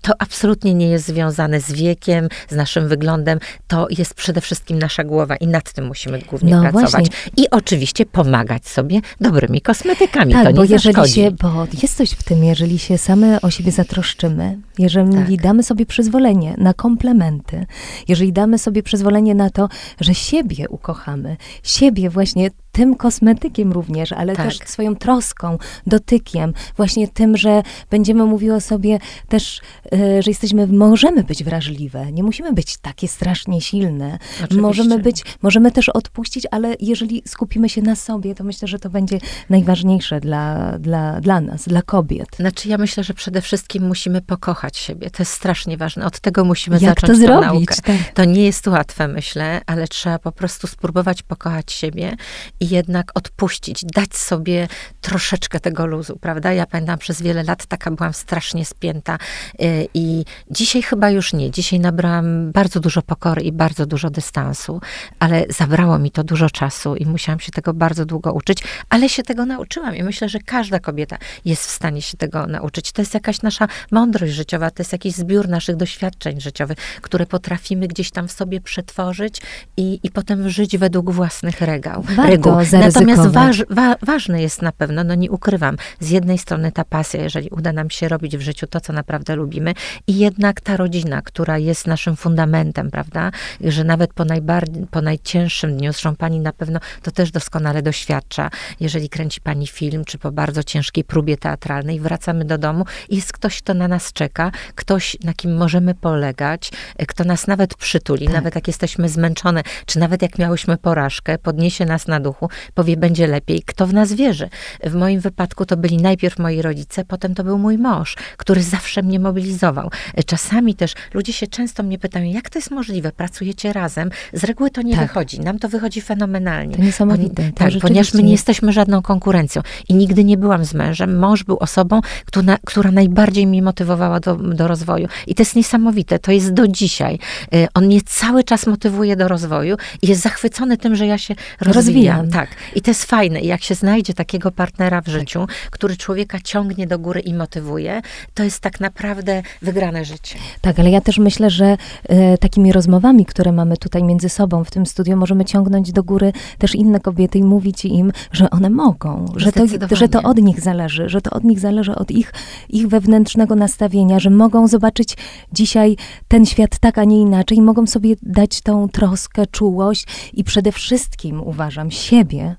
to absolutnie nie jest związane z wiekiem, z naszym wyglądem. To jest przede wszystkim nasza głowa i nad tym musimy głównie no pracować. Właśnie. I oczywiście pomagać sobie dobrymi kosmetykami. Tak, to nie bo jeżeli zaszkodzi. się, bo jest coś w tym, jeżeli się same o siebie zatroszczymy, jeżeli tak. damy sobie przyzwolenie na komplementy, jeżeli damy sobie przyzwolenie na to, że siebie ukochamy, siebie właśnie tym kosmetykiem również, ale tak. też swoją troską, dotykiem, właśnie tym, że będziemy mówiły o sobie też, e, że jesteśmy, możemy być wrażliwe, nie musimy być takie strasznie silne. Oczywiście. Możemy być, możemy też odpuścić, ale jeżeli skupimy się na sobie, to myślę, że to będzie najważniejsze dla, dla, dla nas, dla kobiet. Znaczy ja myślę, że przede wszystkim musimy pokochać siebie. To jest strasznie ważne. Od tego musimy Jak zacząć to zrobić? naukę. Tak. To nie jest łatwe, myślę, ale trzeba po prostu spróbować pokochać siebie i jednak odpuścić, dać sobie troszeczkę tego luzu, prawda? Ja pamiętam przez wiele lat taka byłam strasznie spięta y, i dzisiaj chyba już nie. Dzisiaj nabrałam bardzo dużo pokory i bardzo dużo dystansu, ale zabrało mi to dużo czasu i musiałam się tego bardzo długo uczyć, ale się tego nauczyłam i myślę, że każda kobieta jest w stanie się tego nauczyć. To jest jakaś nasza mądrość życiowa, to jest jakiś zbiór naszych doświadczeń życiowych, które potrafimy gdzieś tam w sobie przetworzyć i, i potem żyć według własnych regał, Warto reguł. Natomiast waż, wa, ważne jest na pewno, no nie ukrywam, z jednej strony ta pasja, jeżeli uda nam się robić w życiu to, co naprawdę lubimy i jednak ta rodzina, która jest naszym fundamentem, prawda, że nawet po, najbardziej, po najcięższym dniu, zresztą pani na pewno to też doskonale doświadcza, jeżeli kręci pani film, czy po bardzo ciężkiej próbie teatralnej, wracamy do domu i jest ktoś, kto na nas czeka, ktoś, na kim możemy polegać, kto nas nawet przytuli, tak. nawet jak jesteśmy zmęczone, czy nawet jak miałyśmy porażkę, podniesie nas na duchu, powie, będzie lepiej. Kto w nas wierzy? W moim wypadku to byli najpierw moi rodzice, potem to był mój mąż, który zawsze mnie mobilizował. Czasami też ludzie się często mnie pytają, jak to jest możliwe? Pracujecie razem? Z reguły to nie tak. wychodzi. Nam to wychodzi fenomenalnie. To niesamowite. To tak, ponieważ my nie jesteśmy żadną konkurencją. I nigdy nie byłam z mężem. Mąż był osobą, która, która najbardziej mnie motywowała do, do rozwoju. I to jest niesamowite. To jest do dzisiaj. Y, on mnie cały czas motywuje do rozwoju i jest zachwycony tym, że ja się rozwijam. rozwijam. Tak. I to jest fajne. I jak się znajdzie takiego partnera w życiu, tak. który człowieka ciągnie do góry i motywuje, to jest tak naprawdę wygrane życie. Tak, ale ja też myślę, że e, takimi rozmowami, które mamy tutaj między sobą w tym studiu, możemy ciągnąć do góry też inne kobiety i mówić im, że one mogą, że to, że to od nich zależy, że to od nich zależy, od ich, ich wewnętrznego nastawienia, że mogą zobaczyć dzisiaj ten świat tak, a nie inaczej, i mogą sobie dać tą troskę, czułość i przede wszystkim, uważam, siebie siebie,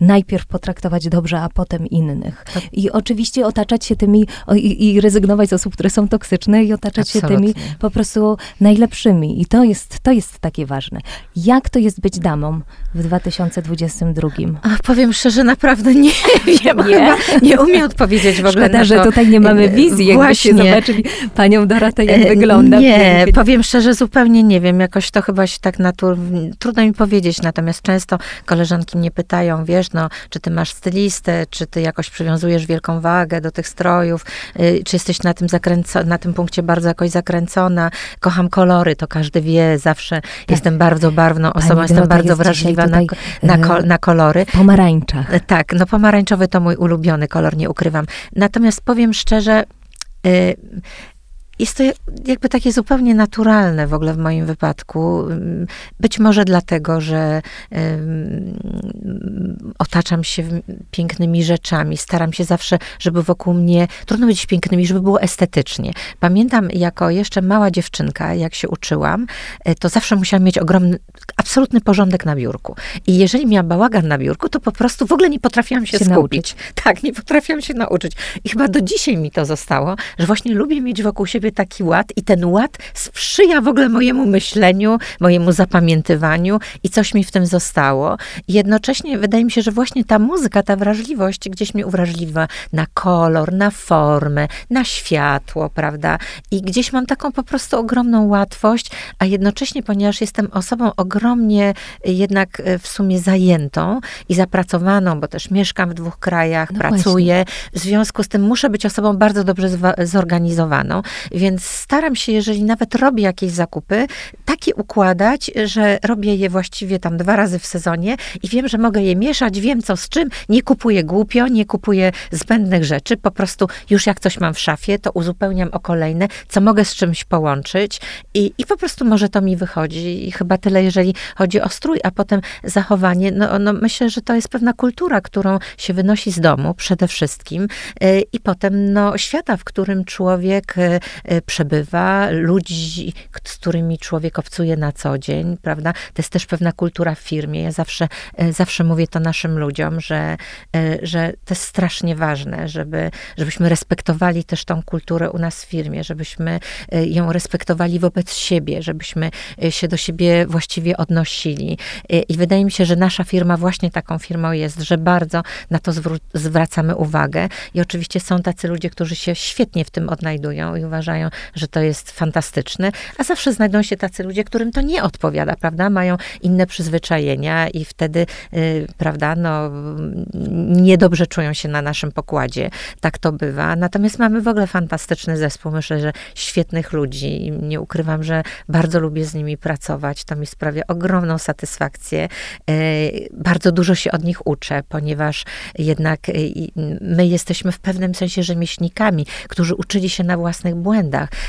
najpierw potraktować dobrze, a potem innych. Tak. I oczywiście otaczać się tymi, o, i, i, rezygnować z osób, które są toksyczne i otaczać Absolutnie. się tymi po prostu najlepszymi. I to jest, to jest takie ważne. Jak to jest być damą w 2022? A, powiem szczerze, naprawdę nie wiem. Nie, nie umiem odpowiedzieć w ogóle Szkoda, że tutaj nie mamy wizji, Właśnie. jakbyście zobaczyli panią Dorotę, jak e, wygląda. Nie, powiem szczerze, zupełnie nie wiem. Jakoś to chyba się tak natur... Trudno mi powiedzieć, natomiast często koleżanki mnie pytają, wiesz, wiesz, no, czy ty masz stylistę, czy ty jakoś przywiązujesz wielką wagę do tych strojów, y, czy jesteś na tym, zakręco- na tym punkcie bardzo jakoś zakręcona. Kocham kolory, to każdy wie, zawsze tak. jestem bardzo barwną osobą, Pani jestem bardzo wrażliwa na, na, y, ko- na, kolory. Pomarańcza. Y, tak, no pomarańczowy to mój ulubiony kolor, nie ukrywam. Natomiast powiem szczerze, jest to jakby takie zupełnie naturalne w ogóle w moim wypadku. Być może dlatego, że um, otaczam się pięknymi rzeczami. Staram się zawsze, żeby wokół mnie, trudno być pięknymi, żeby było estetycznie. Pamiętam jako jeszcze mała dziewczynka, jak się uczyłam, e, to zawsze musiałam mieć ogromny, absolutny porządek na biurku. I jeżeli miałam bałagan na biurku, to po prostu w ogóle nie potrafiłam się, się skupić. Nauczyć. Tak, nie potrafiłam się nauczyć. I chyba do dzisiaj mi to zostało, że właśnie lubię mieć wokół siebie sobie taki ład i ten ład sprzyja w ogóle mojemu myśleniu, mojemu zapamiętywaniu i coś mi w tym zostało. I jednocześnie wydaje mi się, że właśnie ta muzyka, ta wrażliwość gdzieś mnie uwrażliwa na kolor, na formę, na światło, prawda? I gdzieś mam taką po prostu ogromną łatwość, a jednocześnie, ponieważ jestem osobą ogromnie jednak e, w sumie zajętą i zapracowaną, bo też mieszkam w dwóch krajach, no pracuję, właśnie. w związku z tym muszę być osobą bardzo dobrze zorganizowaną, więc staram się, jeżeli nawet robię jakieś zakupy, takie układać, że robię je właściwie tam dwa razy w sezonie i wiem, że mogę je mieszać, wiem co z czym, nie kupuję głupio, nie kupuję zbędnych rzeczy, po prostu już jak coś mam w szafie, to uzupełniam o kolejne, co mogę z czymś połączyć. I, i po prostu może to mi wychodzi. I chyba tyle, jeżeli chodzi o strój, a potem zachowanie, no, no myślę, że to jest pewna kultura, którą się wynosi z domu przede wszystkim. E, i potem no, świata, w którym człowiek e, przebywa, ludzi, z którymi człowiek obcuje na co dzień, prawda? To jest też pewna kultura w firmie. Ja zawsze, zawsze mówię to naszym ludziom, że, że to jest strasznie ważne, żeby, żebyśmy respektowali też tą kulturę u nas w firmie, żebyśmy ją respektowali wobec siebie, żebyśmy się do siebie właściwie odnosili. I wydaje mi się, że nasza firma właśnie taką firmą jest, że bardzo na to zwracamy uwagę. I oczywiście są tacy ludzie, którzy się świetnie w tym odnajdują i uważają, że to jest fantastyczne, a zawsze znajdą się tacy ludzie, którym to nie odpowiada, prawda? Mają inne przyzwyczajenia i wtedy, yy, prawda, no, niedobrze czują się na naszym pokładzie. Tak to bywa. Natomiast mamy w ogóle fantastyczny zespół. Myślę, że świetnych ludzi. Nie ukrywam, że bardzo lubię z nimi pracować. To mi sprawia ogromną satysfakcję. Yy, bardzo dużo się od nich uczę, ponieważ jednak yy, my jesteśmy w pewnym sensie rzemieślnikami, którzy uczyli się na własnych błędach.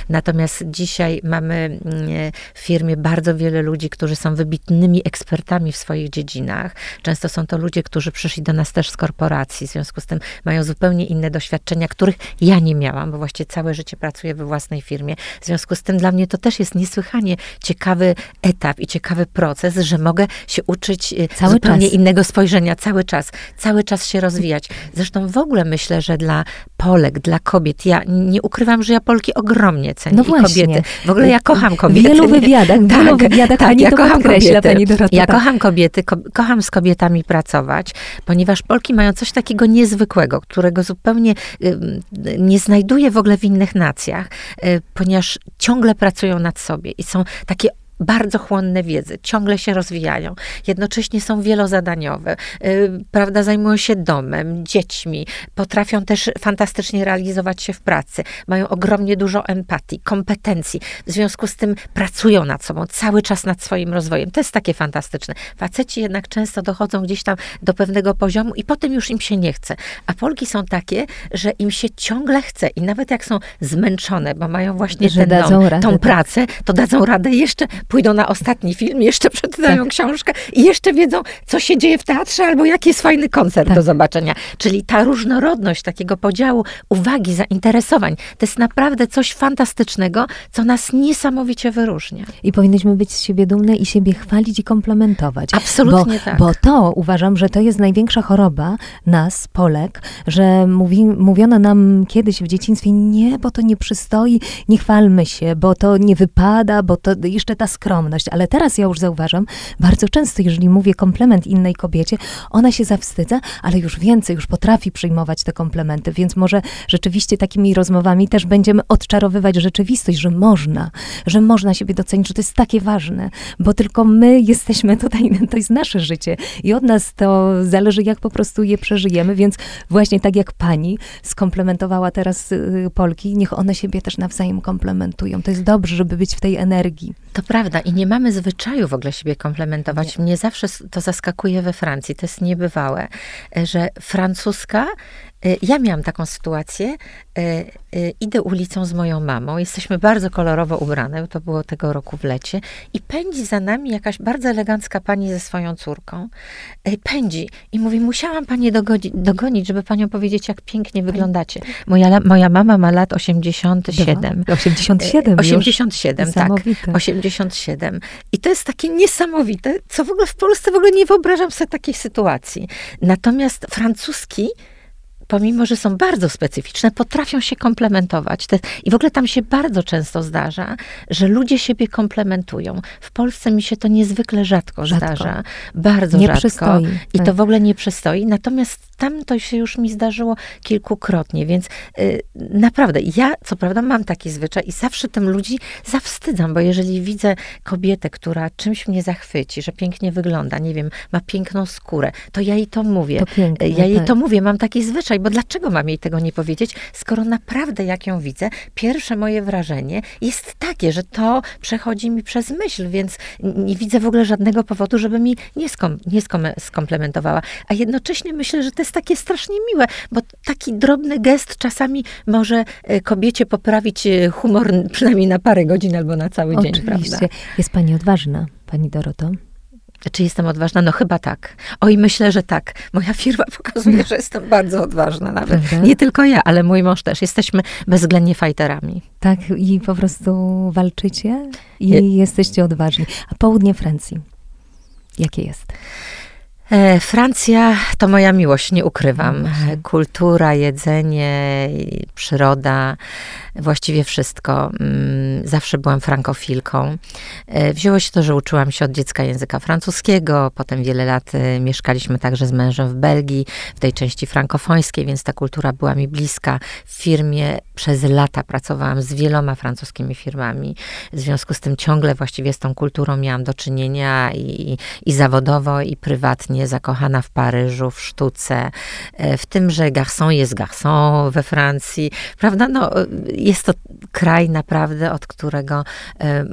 Natomiast dzisiaj mamy mm, w firmie bardzo wiele ludzi, którzy są wybitnymi ekspertami w swoich dziedzinach. Często są to ludzie, którzy przyszli do nas też z korporacji, w związku z tym mają zupełnie inne doświadczenia, których ja nie miałam, bo właściwie całe życie pracuję we własnej firmie. W związku z tym dla mnie to też jest niesłychanie ciekawy etap i ciekawy proces, że mogę się uczyć y, cały zupełnie czas. innego spojrzenia cały czas, cały czas się rozwijać. Zresztą w ogóle myślę, że dla Polek, dla kobiet, ja nie ukrywam, że ja Polki ogromnie cenię no i kobiety. W ogóle ja kocham kobiety. W wielu wywiadach, w tak, wielu wywiadach tak, pani ja to kocham kobiety. pani Dorota. Ja kocham kobiety, ko kocham z kobietami pracować, ponieważ Polki mają coś takiego niezwykłego, którego zupełnie y, nie znajduję w ogóle w innych nacjach, y, ponieważ ciągle pracują nad sobie i są takie bardzo chłonne wiedzy, ciągle się rozwijają, jednocześnie są wielozadaniowe, yy, prawda, zajmują się domem, dziećmi, potrafią też fantastycznie realizować się w pracy, mają ogromnie dużo empatii, kompetencji, w związku z tym pracują nad sobą, cały czas nad swoim rozwojem. To jest takie fantastyczne. Faceci jednak często dochodzą gdzieś tam do pewnego poziomu i potem już im się nie chce. A Polki są takie, że im się ciągle chce i nawet jak są zmęczone, bo mają właśnie że ten dom, radę, tą tak. pracę, to dadzą radę jeszcze pójdą na ostatni film, jeszcze przeczytają tak. książkę i jeszcze wiedzą, co się dzieje w teatrze albo jaki jest fajny koncert tak. do zobaczenia. Czyli ta różnorodność takiego podziału uwagi, zainteresowań, to jest naprawdę coś fantastycznego, co nas niesamowicie wyróżnia. I powinniśmy być z siebie dumne i siebie chwalić i komplementować. Absolutnie bo, tak. Bo to uważam, że to jest największa choroba nas, Polek, że mówi, mówiono nam kiedyś w dzieciństwie, nie, bo to nie przystoi, nie chwalmy się, bo to nie wypada, bo to jeszcze ta skromność, ale teraz ja już zauważam, bardzo często, jeżeli mówię komplement innej kobiecie, ona się zawstydza, ale już więcej, już potrafi przyjmować te komplementy, więc może rzeczywiście takimi rozmowami też będziemy odczarowywać rzeczywistość, że można, że można siebie docenić, że to jest takie ważne, bo tylko my jesteśmy tutaj, to jest nasze życie i od nas to zależy, jak po prostu je przeżyjemy, więc właśnie tak jak pani skomplementowała teraz y, Polki, niech one siebie też nawzajem komplementują. To jest dobrze, żeby być w tej energii. To prawda. I nie mamy zwyczaju w ogóle siebie komplementować. Nie. Mnie zawsze to zaskakuje we Francji. To jest niebywałe, że francuska ja miałam taką sytuację. Y, y, idę ulicą z moją mamą. Jesteśmy bardzo kolorowo ubrane. To było tego roku w lecie. I pędzi za nami jakaś bardzo elegancka pani ze swoją córką. Pędzi. I mówi, musiałam pani dogonić, dogonić żeby panią powiedzieć, jak pięknie wyglądacie. Moja, moja mama ma lat 87. 87 87, tak. 87. I to jest takie niesamowite, co w ogóle w Polsce w ogóle nie wyobrażam sobie takiej sytuacji. Natomiast francuski pomimo, że są bardzo specyficzne, potrafią się komplementować. Te, I w ogóle tam się bardzo często zdarza, że ludzie siebie komplementują. W Polsce mi się to niezwykle rzadko, rzadko. zdarza. Bardzo nie rzadko. Przystoi, I tak. to w ogóle nie przystoi. Natomiast tam to się już mi zdarzyło kilkukrotnie, więc y, naprawdę, ja co prawda mam taki zwyczaj i zawsze tym ludzi zawstydzam, bo jeżeli widzę kobietę, która czymś mnie zachwyci, że pięknie wygląda, nie wiem, ma piękną skórę, to ja jej to mówię. To piękne, ja jej tak. to mówię, mam taki zwyczaj, bo dlaczego mam jej tego nie powiedzieć, skoro naprawdę jak ją widzę, pierwsze moje wrażenie jest takie, że to przechodzi mi przez myśl, więc nie widzę w ogóle żadnego powodu, żeby mi nie, skom, nie skom, skomplementowała. A jednocześnie myślę, że to jest takie strasznie miłe, bo taki drobny gest czasami może e, kobiecie poprawić e, humor przynajmniej na parę godzin albo na cały Oczywiście. dzień, prawda? Jest pani odważna, pani Doroto? Czy jestem odważna? No chyba tak. Oj, myślę, że tak. Moja firma pokazuje, że jestem bardzo odważna nawet. Prawda? Nie tylko ja, ale mój mąż też. Jesteśmy bezwzględnie fajterami. Tak, i po prostu walczycie i Je... jesteście odważni. A południe Francji, jakie jest? E, Francja to moja miłość, nie ukrywam. Kultura, jedzenie, przyroda, właściwie wszystko. Mm, zawsze byłam frankofilką. E, wzięło się to, że uczyłam się od dziecka języka francuskiego, potem wiele lat e, mieszkaliśmy także z mężem w Belgii, w tej części frankofońskiej, więc ta kultura była mi bliska. W firmie przez lata pracowałam z wieloma francuskimi firmami. W związku z tym ciągle właściwie z tą kulturą miałam do czynienia i, i zawodowo, i prywatnie, zakochana w Paryżu, w sztuce, e, w tym, że garçon jest garçon we Francji, prawda? No, jest to kraj naprawdę, od którego,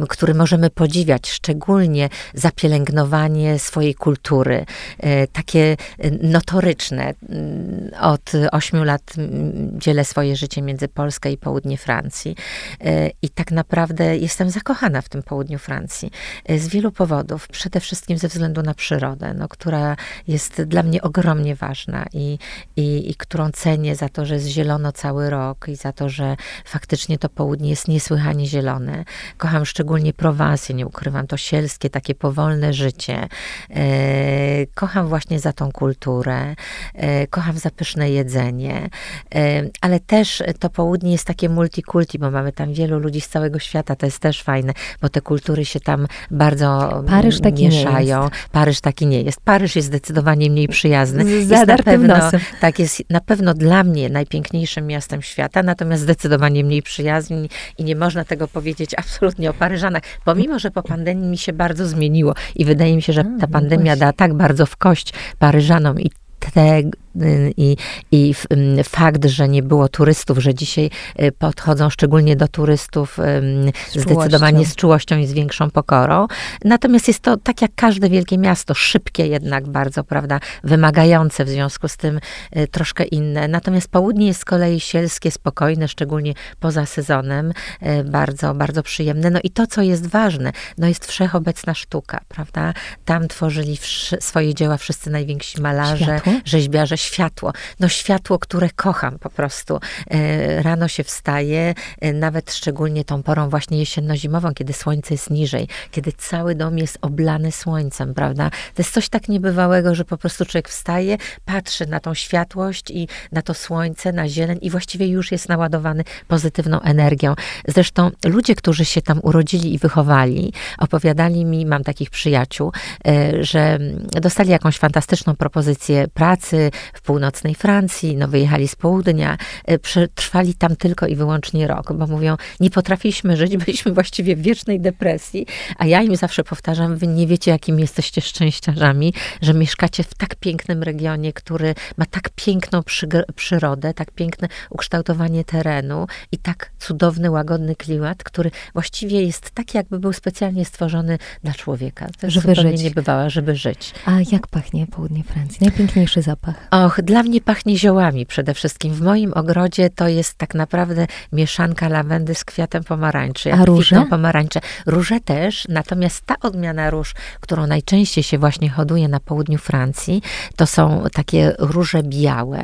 który możemy podziwiać, szczególnie za pielęgnowanie swojej kultury, e, takie notoryczne. Mm, od ośmiu lat mm, dzielę swoje życie między Polską i południe Francji e, i tak naprawdę jestem zakochana w tym południu Francji e, z wielu powodów. Przede wszystkim ze względu na przyrodę, no, która jest dla mnie ogromnie ważna i, i, i którą cenię za to, że jest zielono cały rok i za to, że faktycznie to południe jest niesłychanie zielone. Kocham szczególnie Prowansję, nie ukrywam, to sielskie, takie powolne życie. E, kocham właśnie za tą kulturę, e, kocham za pyszne jedzenie, e, ale też to południe jest takie multikulti, bo mamy tam wielu ludzi z całego świata, to jest też fajne, bo te kultury się tam bardzo Paryż taki mieszają. Nie jest. Paryż taki nie jest. Paryż jest zdecydowanie mniej przyjazny. Z jest na pewno, nosem. tak, jest na pewno dla mnie najpiękniejszym miastem świata, natomiast zdecydowanie mniej przyjaźni i nie można tego powiedzieć absolutnie o Paryżanach, pomimo, że po pandemii mi się bardzo zmieniło i wydaje mi się, że ta no pandemia da tak bardzo w kość Paryżanom i te i, i fakt, że nie było turystów, że dzisiaj y, podchodzą szczególnie do turystów z zdecydowanie z czułością i z większą pokorą. Natomiast jest to tak jak każde wielkie miasto, szybkie jednak bardzo, prawda, wymagające, w związku z tym y, troszkę inne. Natomiast południe jest z kolei sielskie, spokojne, szczególnie poza sezonem, y, bardzo, bardzo przyjemne. No i to, co jest ważne, no jest wszechobecna sztuka, prawda? Tam tworzyli swoje dzieła wszyscy najwięksi malarze, Światło? rzeźbiarze, światło. No światło, które kocham po prostu. E, rano się wstaje, nawet szczególnie tą porą właśnie jesienno-zimową, kiedy słońce jest niżej, kiedy cały dom jest oblany słońcem, prawda? To jest coś tak niebywałego, że po prostu człowiek wstaje, patrzy na tą światłość i na to słońce, na zieleń i właściwie już jest naładowany pozytywną energią. Zresztą ludzie, którzy się tam urodzili i wychowali, opowiadali mi, mam takich przyjaciół, e, że dostali jakąś fantastyczną propozycję pracy w północnej Francji, no wyjechali z południa, e, przetrwali tam tylko i wyłącznie rok, bo mówią, nie potrafiliśmy żyć, byliśmy właściwie w wiecznej depresji, a ja im zawsze powtarzam, wy nie wiecie, jakimi jesteście szczęściarzami, że mieszkacie w tak pięknym regionie, który ma tak piękną przyrodę, tak piękne ukształtowanie terenu i tak cudowny, łagodny klimat, który właściwie jest taki, jakby był specjalnie stworzony dla człowieka. To żeby zupełnie żyć. niebywałe, żeby żyć. A jak pachnie południe Francji? Najpiękniejszy zapach? Och, dla mnie pachnie ziołami przede wszystkim. W moim ogrodzie to jest tak naprawdę mieszanka lawendy z kwiatem pomarańczy. A róże? pomarańcze. Róże też, natomiast ta odmiana róż, którą najczęściej się właśnie hoduje na południu Francji, to są takie róże białe.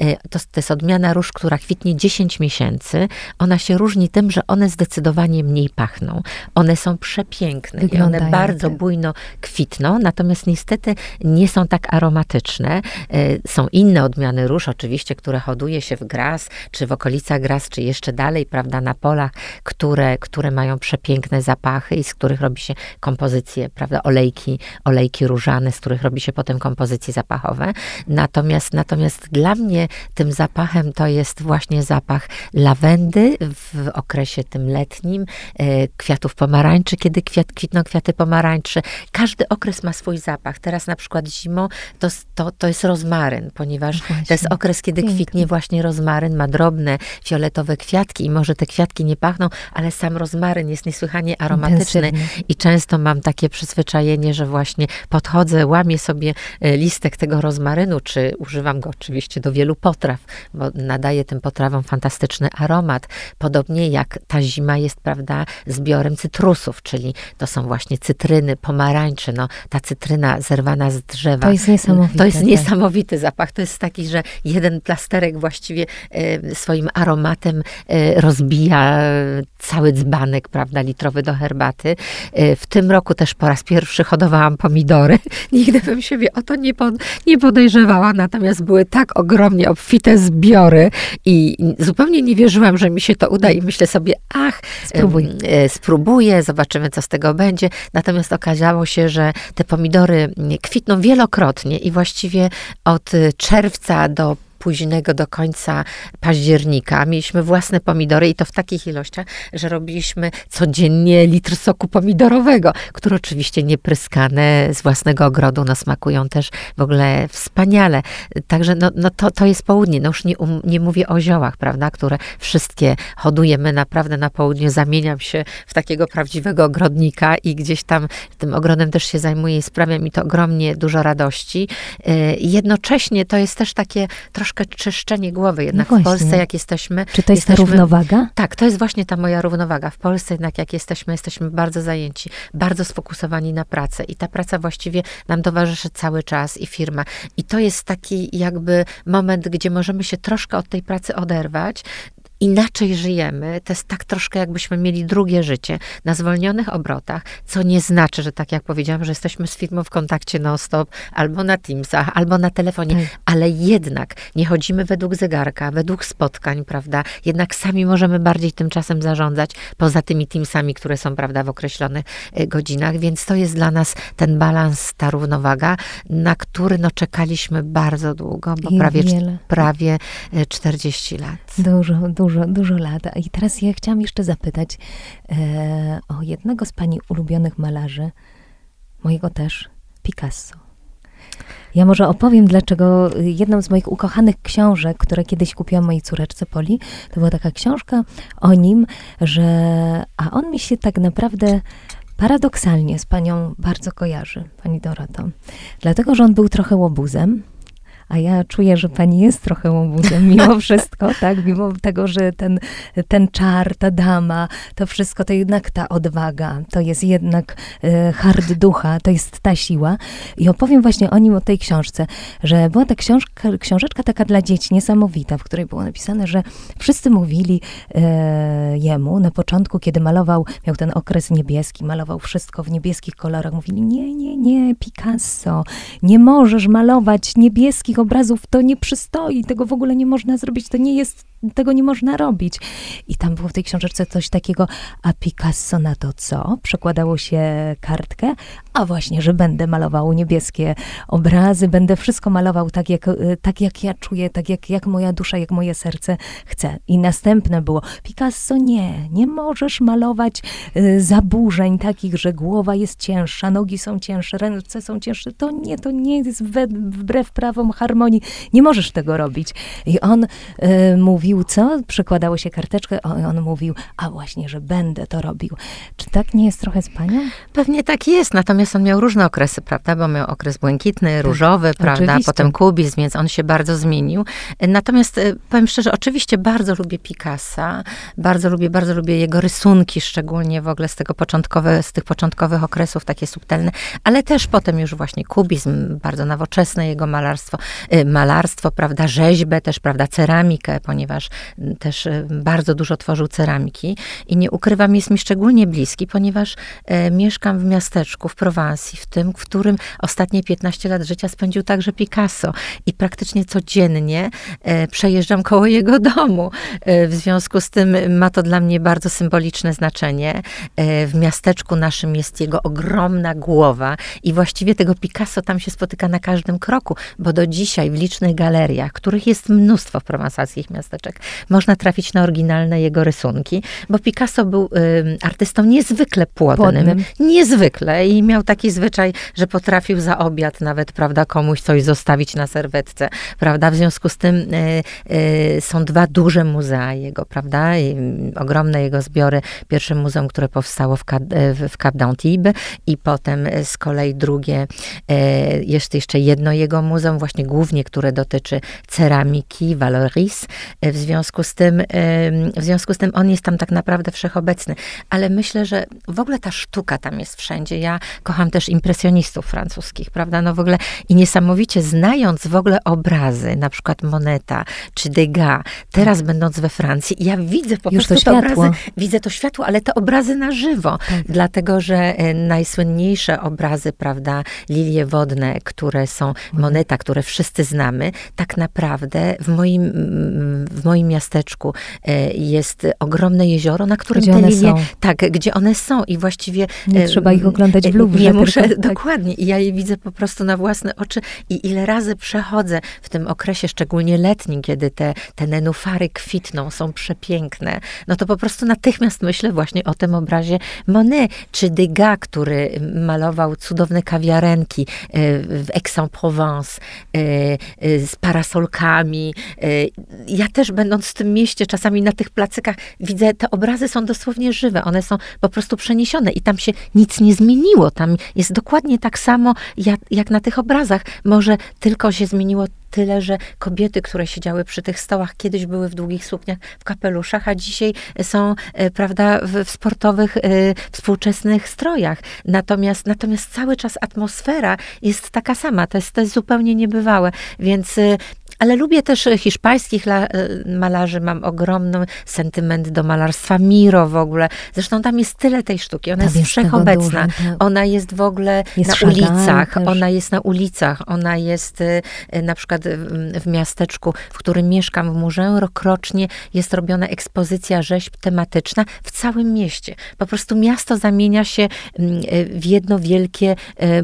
E, to, to jest odmiana róż, która kwitnie 10 miesięcy. Ona się różni tym, że one zdecydowanie mniej pachną. One są przepiękne i one bardzo bujno kwitną, natomiast niestety nie są tak aromatyczne. E, są są inne odmiany róż, oczywiście, które hoduje się w Gras, czy w okolicach Gras, czy jeszcze dalej, prawda, na polach, które, które mają przepiękne zapachy i z których robi się kompozycje, prawda, olejki, olejki różane, z których robi się potem kompozycje zapachowe. Natomiast, natomiast dla mnie tym zapachem to jest właśnie zapach lawendy w okresie tym letnim, e, kwiatów pomarańczy, kiedy kwiat, kwitną kwiaty pomarańczy. Każdy okres ma swój zapach. Teraz na przykład zimą to, to, to jest rozmaryn, ponieważ właśnie. to jest okres, kiedy Pięknie. kwitnie właśnie rozmaryn, ma drobne fioletowe kwiatki i może te kwiatki nie pachną, ale sam rozmaryn jest niesłychanie aromatyczny Intensywny. i często mam takie przyzwyczajenie, że właśnie podchodzę, łamię sobie e, listek tego rozmarynu, czy używam go oczywiście do wielu potraw, bo nadaje tym potrawom fantastyczny aromat. Podobnie jak ta zima jest, prawda, zbiorem cytrusów, czyli to są właśnie cytryny, pomarańcze, no ta cytryna zerwana z drzewa. To jest niesamowite. To jest tak. Zapach. To jest taki, że jeden plasterek właściwie e, swoim aromatem e, rozbija cały dzbanek, prawda, litrowy do herbaty. E, w tym roku też po raz pierwszy hodowałam pomidory. Nigdy bym siebie o to nie, pod, nie podejrzewała, natomiast były tak ogromnie obfite zbiory i zupełnie nie wierzyłam, że mi się to uda i myślę sobie, ach, Spróbuj. spróbuję, zobaczymy, co z tego będzie. Natomiast okazało się, że te pomidory kwitną wielokrotnie i właściwie od czerwca do późnego do końca października. Mieliśmy własne pomidory i to w takich ilościach, że robiliśmy codziennie litr soku pomidorowego, które oczywiście nie pryskane z własnego ogrodu, no smakują też w ogóle wspaniale. Także no, no to, to jest południe. No już nie, um, nie mówię o ziołach, prawda, które wszystkie hodujemy naprawdę na południu. Zamieniam się w takiego prawdziwego ogrodnika i gdzieś tam tym ogrodem też się zajmuję i sprawia mi to ogromnie dużo radości. Y, jednocześnie to jest też takie troszkę troszkę czyszczenie głowy jednak no w Polsce, jak jesteśmy. Czy to jest jesteśmy, ta równowaga? Tak, to jest właśnie ta moja równowaga. W Polsce jednak jak jesteśmy, jesteśmy bardzo zajęci, bardzo sfokusowani na pracę i ta praca właściwie nam towarzyszy cały czas i firma. I to jest taki jakby moment, gdzie możemy się troszkę od tej pracy oderwać, inaczej żyjemy. To jest tak troszkę, jakbyśmy mieli drugie życie na zwolnionych obrotach, co nie znaczy, że tak jak powiedziałam, że jesteśmy z firmą w kontakcie non-stop, albo na Teamsach, albo na telefonie, tak. ale jednak nie chodzimy według zegarka, według spotkań, prawda? Jednak sami możemy bardziej tym czasem zarządzać, poza tymi Teamsami, które są, prawda, w określonych e, godzinach, więc to jest dla nas ten balans, ta równowaga, na który no, czekaliśmy bardzo długo, bo prawie, prawie 40 e, dużo dużo, dużo lat. I teraz ja chciałam jeszcze zapytać e, o jednego z pani ulubionych malarzy, mojego też, Picasso. Ja może opowiem, dlaczego jedną z moich ukochanych książek, które kiedyś kupiłam mojej córeczce Poli, to była taka książka o nim, że a on mi się tak naprawdę paradoksalnie z panią bardzo kojarzy, pani Doroto. Dlatego, że on był trochę łobuzem, a ja czuję, że pani jest trochę łobuzem mimo wszystko, tak? Mimo tego, że ten, ten czar, ta dama, to wszystko, to jednak ta odwaga, to jest jednak e, hard ducha, to jest ta siła. I opowiem właśnie o nim, o tej książce, że była ta książka, książeczka taka dla dzieci, niesamowita, w której było napisane, że wszyscy mówili e, jemu na początku, kiedy malował, miał ten okres niebieski, malował wszystko w niebieskich kolorach, mówili, nie, nie, nie, Picasso, nie możesz malować niebieskich obrazów to nie przystoi, tego w ogóle nie można zrobić, to nie jest tego nie można robić. I tam było w tej książeczce coś takiego, a Picasso na to co? Przekładało się kartkę, a właśnie, że będę malował niebieskie obrazy, będę wszystko malował tak, jak, tak jak ja czuję, tak jak, jak moja dusza, jak moje serce chce. I następne było, Picasso nie, nie możesz malować y, zaburzeń takich, że głowa jest cięższa, nogi są cięższe, ręce są cięższe. To nie, to nie jest wbrew prawom harmonii. Nie możesz tego robić. I on y, mówi, mówił co? Przekładało się karteczkę, on, on mówił, a właśnie, że będę to robił. Czy tak nie jest trochę z panią? Pewnie tak jest, natomiast on miał różne okresy, prawda? Bo miał okres błękitny, tak, różowy, prawda? Oczywiście. Potem kubizm, więc on się bardzo zmienił. Natomiast e, powiem szczerze, oczywiście bardzo lubię Picassa, bardzo lubię, bardzo lubię jego rysunki, szczególnie w ogóle z tego początkowe, z tych początkowych okresów, takie subtelne, ale też potem już właśnie kubizm, bardzo nowoczesne jego malarstwo, e, malarstwo, prawda, rzeźbę też, prawda, ceramikę, ponieważ malarz, też bardzo dużo tworzył ceramiki i nie ukrywam, jest mi szczególnie bliski, ponieważ e, mieszkam w miasteczku w Prowansji, w tym, w którym ostatnie 15 lat życia spędził także Picasso i praktycznie codziennie e, przejeżdżam koło jego domu. E, w związku z tym ma to dla mnie bardzo symboliczne znaczenie. E, w miasteczku naszym jest jego ogromna głowa i właściwie tego Picasso tam się spotyka na każdym kroku, bo do dzisiaj w licznych galeriach, których jest mnóstwo w prowansalskich miasteczek, można trafić na oryginalne jego rysunki, bo Picasso był y, artystą niezwykle płodnym, płodnym, niezwykle i miał taki zwyczaj, że potrafił za obiad nawet, prawda, komuś coś zostawić na serwetce, prawda, w związku z tym y, y, są dwa duże muzea jego, prawda, I, ogromne jego zbiory. Pierwsze muzeum, które powstało w, w Cap d'Antibes i potem z kolei drugie, jest jeszcze jedno jego muzeum, właśnie głównie, które dotyczy ceramiki, Valoris. W związku z tym, w związku z tym on jest tam tak naprawdę wszechobecny. Ale myślę, że w ogóle ta sztuka tam jest wszędzie. Ja kocham też impresjonistów francuskich, prawda? No w ogóle i niesamowicie znając w ogóle obrazy, na przykład Moneta czy Degas, teraz tak. będąc we Francji, ja widzę po Już prostu te obrazy, widzę to światło, ale te obrazy na żywo. Tak. Dlatego, że e, najsłynniejsze obrazy, prawda, lilie wodne, które są mhm. Moneta, które wszyscy znamy, tak naprawdę w moim, w moim miasteczku e, jest ogromne jezioro, na którym gdzie te linie, są. tak, gdzie one są i właściwie... Nie trzeba ich oglądać w Louvre. Nie muszę, tak. dokładnie. I ja je widzę po prostu na własne oczy i ile razy przechodzę w tym okresie, szczególnie letnim, kiedy te, te nenufary kwitną, są przepiękne, no to po prostu natychmiast myślę właśnie o tym obrazie Monet, czy Degas, który malował cudowne kawiarenki e, w Aix-en-Provence e, z parasolkami. Ja też będąc w tym mieście, czasami na tych placykach widzę, te obrazy są dosłownie żywe, one są po prostu przeniesione i tam się nic nie zmieniło. Tam jest dokładnie tak samo jak, jak na tych obrazach. Może tylko się zmieniło tyle, że kobiety, które siedziały przy tych stołach, kiedyś były w długich sukniach, w kapeluszach, a dzisiaj są, e, prawda, w, w sportowych, y, współczesnych strojach. Natomiast, natomiast cały czas atmosfera jest taka sama. To jest, to jest zupełnie niebywałe. Więc ale lubię też hiszpańskich e, malarzy, mam ogromny sentyment do malarstwa Miro w ogóle. Zresztą tam jest tyle tej sztuki, ona tam jest, wszechobecna. Dużo, tak. Ona jest w ogóle jest na ulicach, też. ona jest na ulicach, ona jest e, na przykład w miasteczku, w którym mieszkam, w muzeum, rokrocznie jest robiona ekspozycja rzeźb tematyczna w całym mieście. Po prostu miasto zamienia się e, w jedno wielkie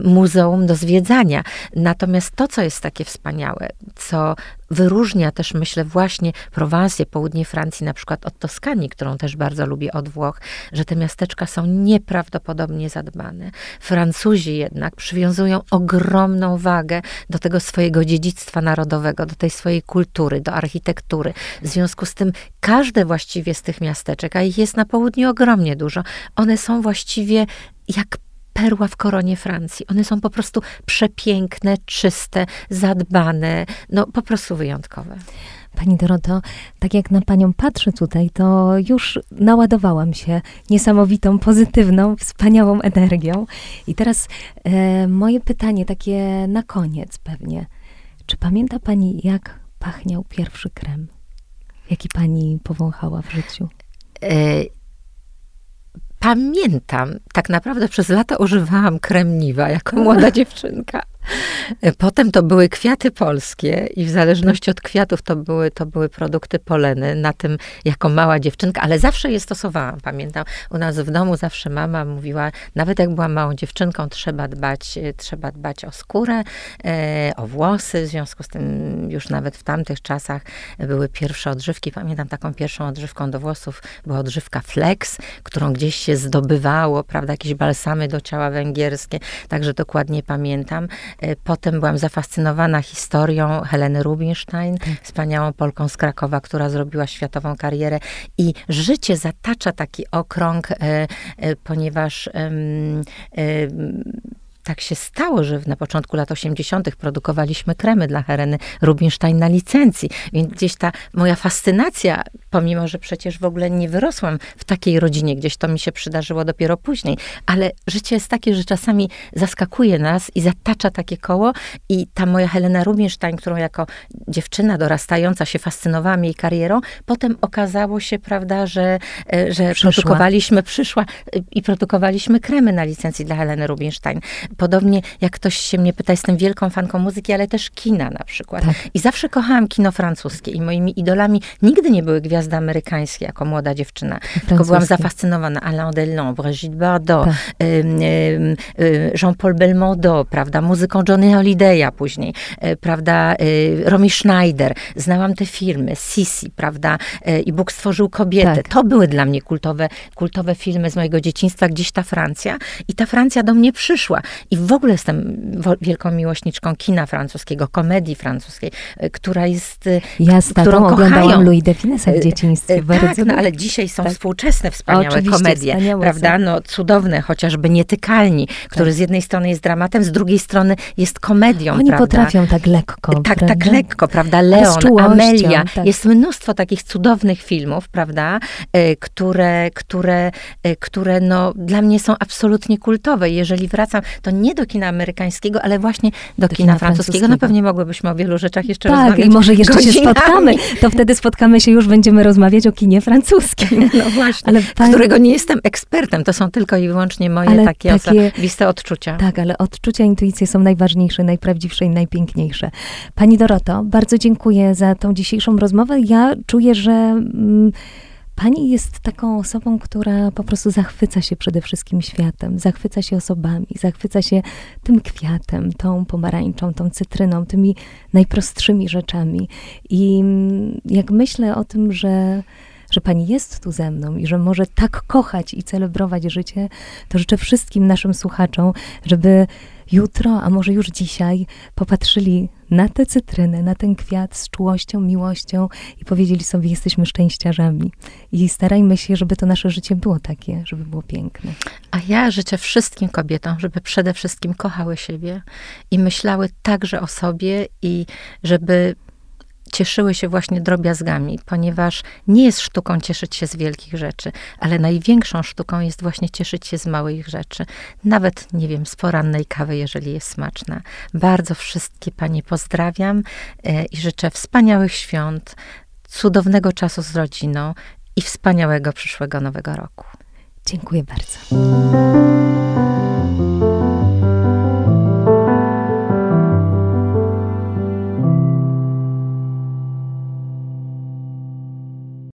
muzeum do zwiedzania. Natomiast to, co jest takie wspaniałe, co wyróżnia też, myślę, właśnie Prowansję, południe Francji, na przykład od Toskanii, którą też bardzo lubię od Włoch, że te miasteczka są nieprawdopodobnie zadbane. Francuzi jednak przywiązują ogromną wagę do tego swojego dziedzictwa narodowego, do tej swojej kultury, do architektury. W związku z tym każde właściwie z tych miasteczek, a ich jest na południu ogromnie dużo, one są właściwie jak perła w koronie Francji. One są po prostu przepiękne, czyste, zadbane, no po prostu wyjątkowe. Pani Doroto, tak jak na panią patrzę tutaj, to już naładowałam się niesamowitą, pozytywną, wspaniałą energią. I teraz e, moje pytanie takie na koniec pewnie. Czy pamięta pani, jak pachniał pierwszy krem? Jaki pani powąchała w życiu? Pamiętam, tak naprawdę przez lata używałam kremniwa jako młoda dziewczynka. Potem to były kwiaty polskie i w zależności od kwiatów to były, to były produkty poleny. Na tym jako mała dziewczynka, ale zawsze je stosowałam. Pamiętam, u nas w domu zawsze mama mówiła, nawet jak byłam małą dziewczynką, trzeba dbać, trzeba dbać o skórę, e, o włosy. W związku z tym już nawet w tamtych czasach były pierwsze odżywki. Pamiętam taką pierwszą odżywką do włosów była odżywka Flex, którą gdzieś się zdobywało, prawda, jakieś balsamy do ciała węgierskie. Także dokładnie pamiętam. E, potem byłam zafascynowana historią Heleny Rubinstein, tak. wspaniałą Polką z Krakowa, która zrobiła światową karierę. I życie zatacza taki okrąg, e, e, ponieważ tak się stało, że na początku lat 80. produkowaliśmy kremy dla Heleny Rubinstein na licencji. Więc gdzieś ta moja fascynacja pomimo, że przecież w ogóle nie wyrosłam w takiej rodzinie, gdzieś to mi się przydarzyło dopiero później, ale życie jest takie, że czasami zaskakuje nas i zatacza takie koło i ta moja Helena Rubinstein, którą jako dziewczyna dorastająca się fascynowała jej karierą, potem okazało się, prawda, że, e, że przyszła. produkowaliśmy, przyszła e, i produkowaliśmy kremy na licencji dla Heleny Rubinstein. Podobnie jak ktoś się mnie pyta, jestem wielką fanką muzyki, ale też kina na przykład. Tak. I zawsze kochałam kino francuskie i moimi idolami nigdy nie były gwiazdy amerykańskie jako młoda dziewczyna, tylko byłam zafascynowana Alain Delon, Brigitte Bardot, tak. Jean-Paul Belmondo, prawda, muzyką Johnny Holiday'a później, e, prawda, Romy Schneider. Znałam te filmy, Sisi, prawda, i Bóg stworzył kobietę. Tak. To były dla mnie kultowe, kultowe filmy z mojego dzieciństwa, gdzieś ta Francja. I ta Francja do mnie przyszła. I w ogóle jestem wielką miłośniczką kina francuskiego, komedii francuskiej, e, która jest, e, ja z którą oglądałam Louis de Finessa w e, dzieciństwie. Tak, no, ale dzisiaj są tak. współczesne, wspaniałe Oczywiście, komedie, wspaniałe prawda? No, cudowne, chociażby Nietykalni, który tak. z jednej strony jest dramatem, z drugiej strony jest komedią, Oni prawda? potrafią tak lekko, Tak, tak prawda? tak lekko, prawda? Leon, Amelia. Tak. Jest mnóstwo takich cudownych filmów, prawda? Które, które, które no, dla mnie są absolutnie kultowe. Jeżeli wracam, to nie do kina amerykańskiego, ale właśnie do, do kina, kina francuskiego. francuskiego. No pewnie mogłybyśmy o wielu rzeczach jeszcze tak, rozmawiać. Tak, i może jeszcze godzinami. się spotkamy. To wtedy spotkamy się już, będziemy rozmawiać o kinie francuskim. No właśnie, ale pan... którego nie jestem ekspertem. To są tylko i wyłącznie moje ale takie, takie osobiste odczucia. Tak, ale odczucia, intuicje są najważniejsze, najprawdziwsze i najpiękniejsze. Pani Doroto, bardzo dziękuję za tą dzisiejszą rozmowę. Ja czuję, że... Mm, Pani jest taką osobą, która po prostu zachwyca się przede wszystkim światem, zachwyca się osobami, zachwyca się tym kwiatem, tą pomarańczą, tą cytryną, tymi najprostszymi rzeczami. I jak myślę o tym, że że Pani jest tu ze mną i że może tak kochać i celebrować życie, to życzę wszystkim naszym słuchaczom, żeby jutro, a może już dzisiaj, popatrzyli na tę cytrynę, na ten kwiat z czułością, miłością i powiedzieli sobie, jesteśmy szczęściarzami. I starajmy się, żeby to nasze życie było takie, żeby było piękne. A ja życzę wszystkim kobietom, żeby przede wszystkim kochały siebie i myślały także o sobie i żeby cieszyły się właśnie drobiazgami, ponieważ nie jest sztuką cieszyć się z wielkich rzeczy, ale największą sztuką jest właśnie cieszyć się z małych rzeczy. Nawet, nie wiem, z porannej kawy, jeżeli jest smaczna. Bardzo wszystkie panie pozdrawiam e, i życzę wspaniałych świąt, cudownego czasu z rodziną i wspaniałego przyszłego nowego roku. Dziękuję bardzo.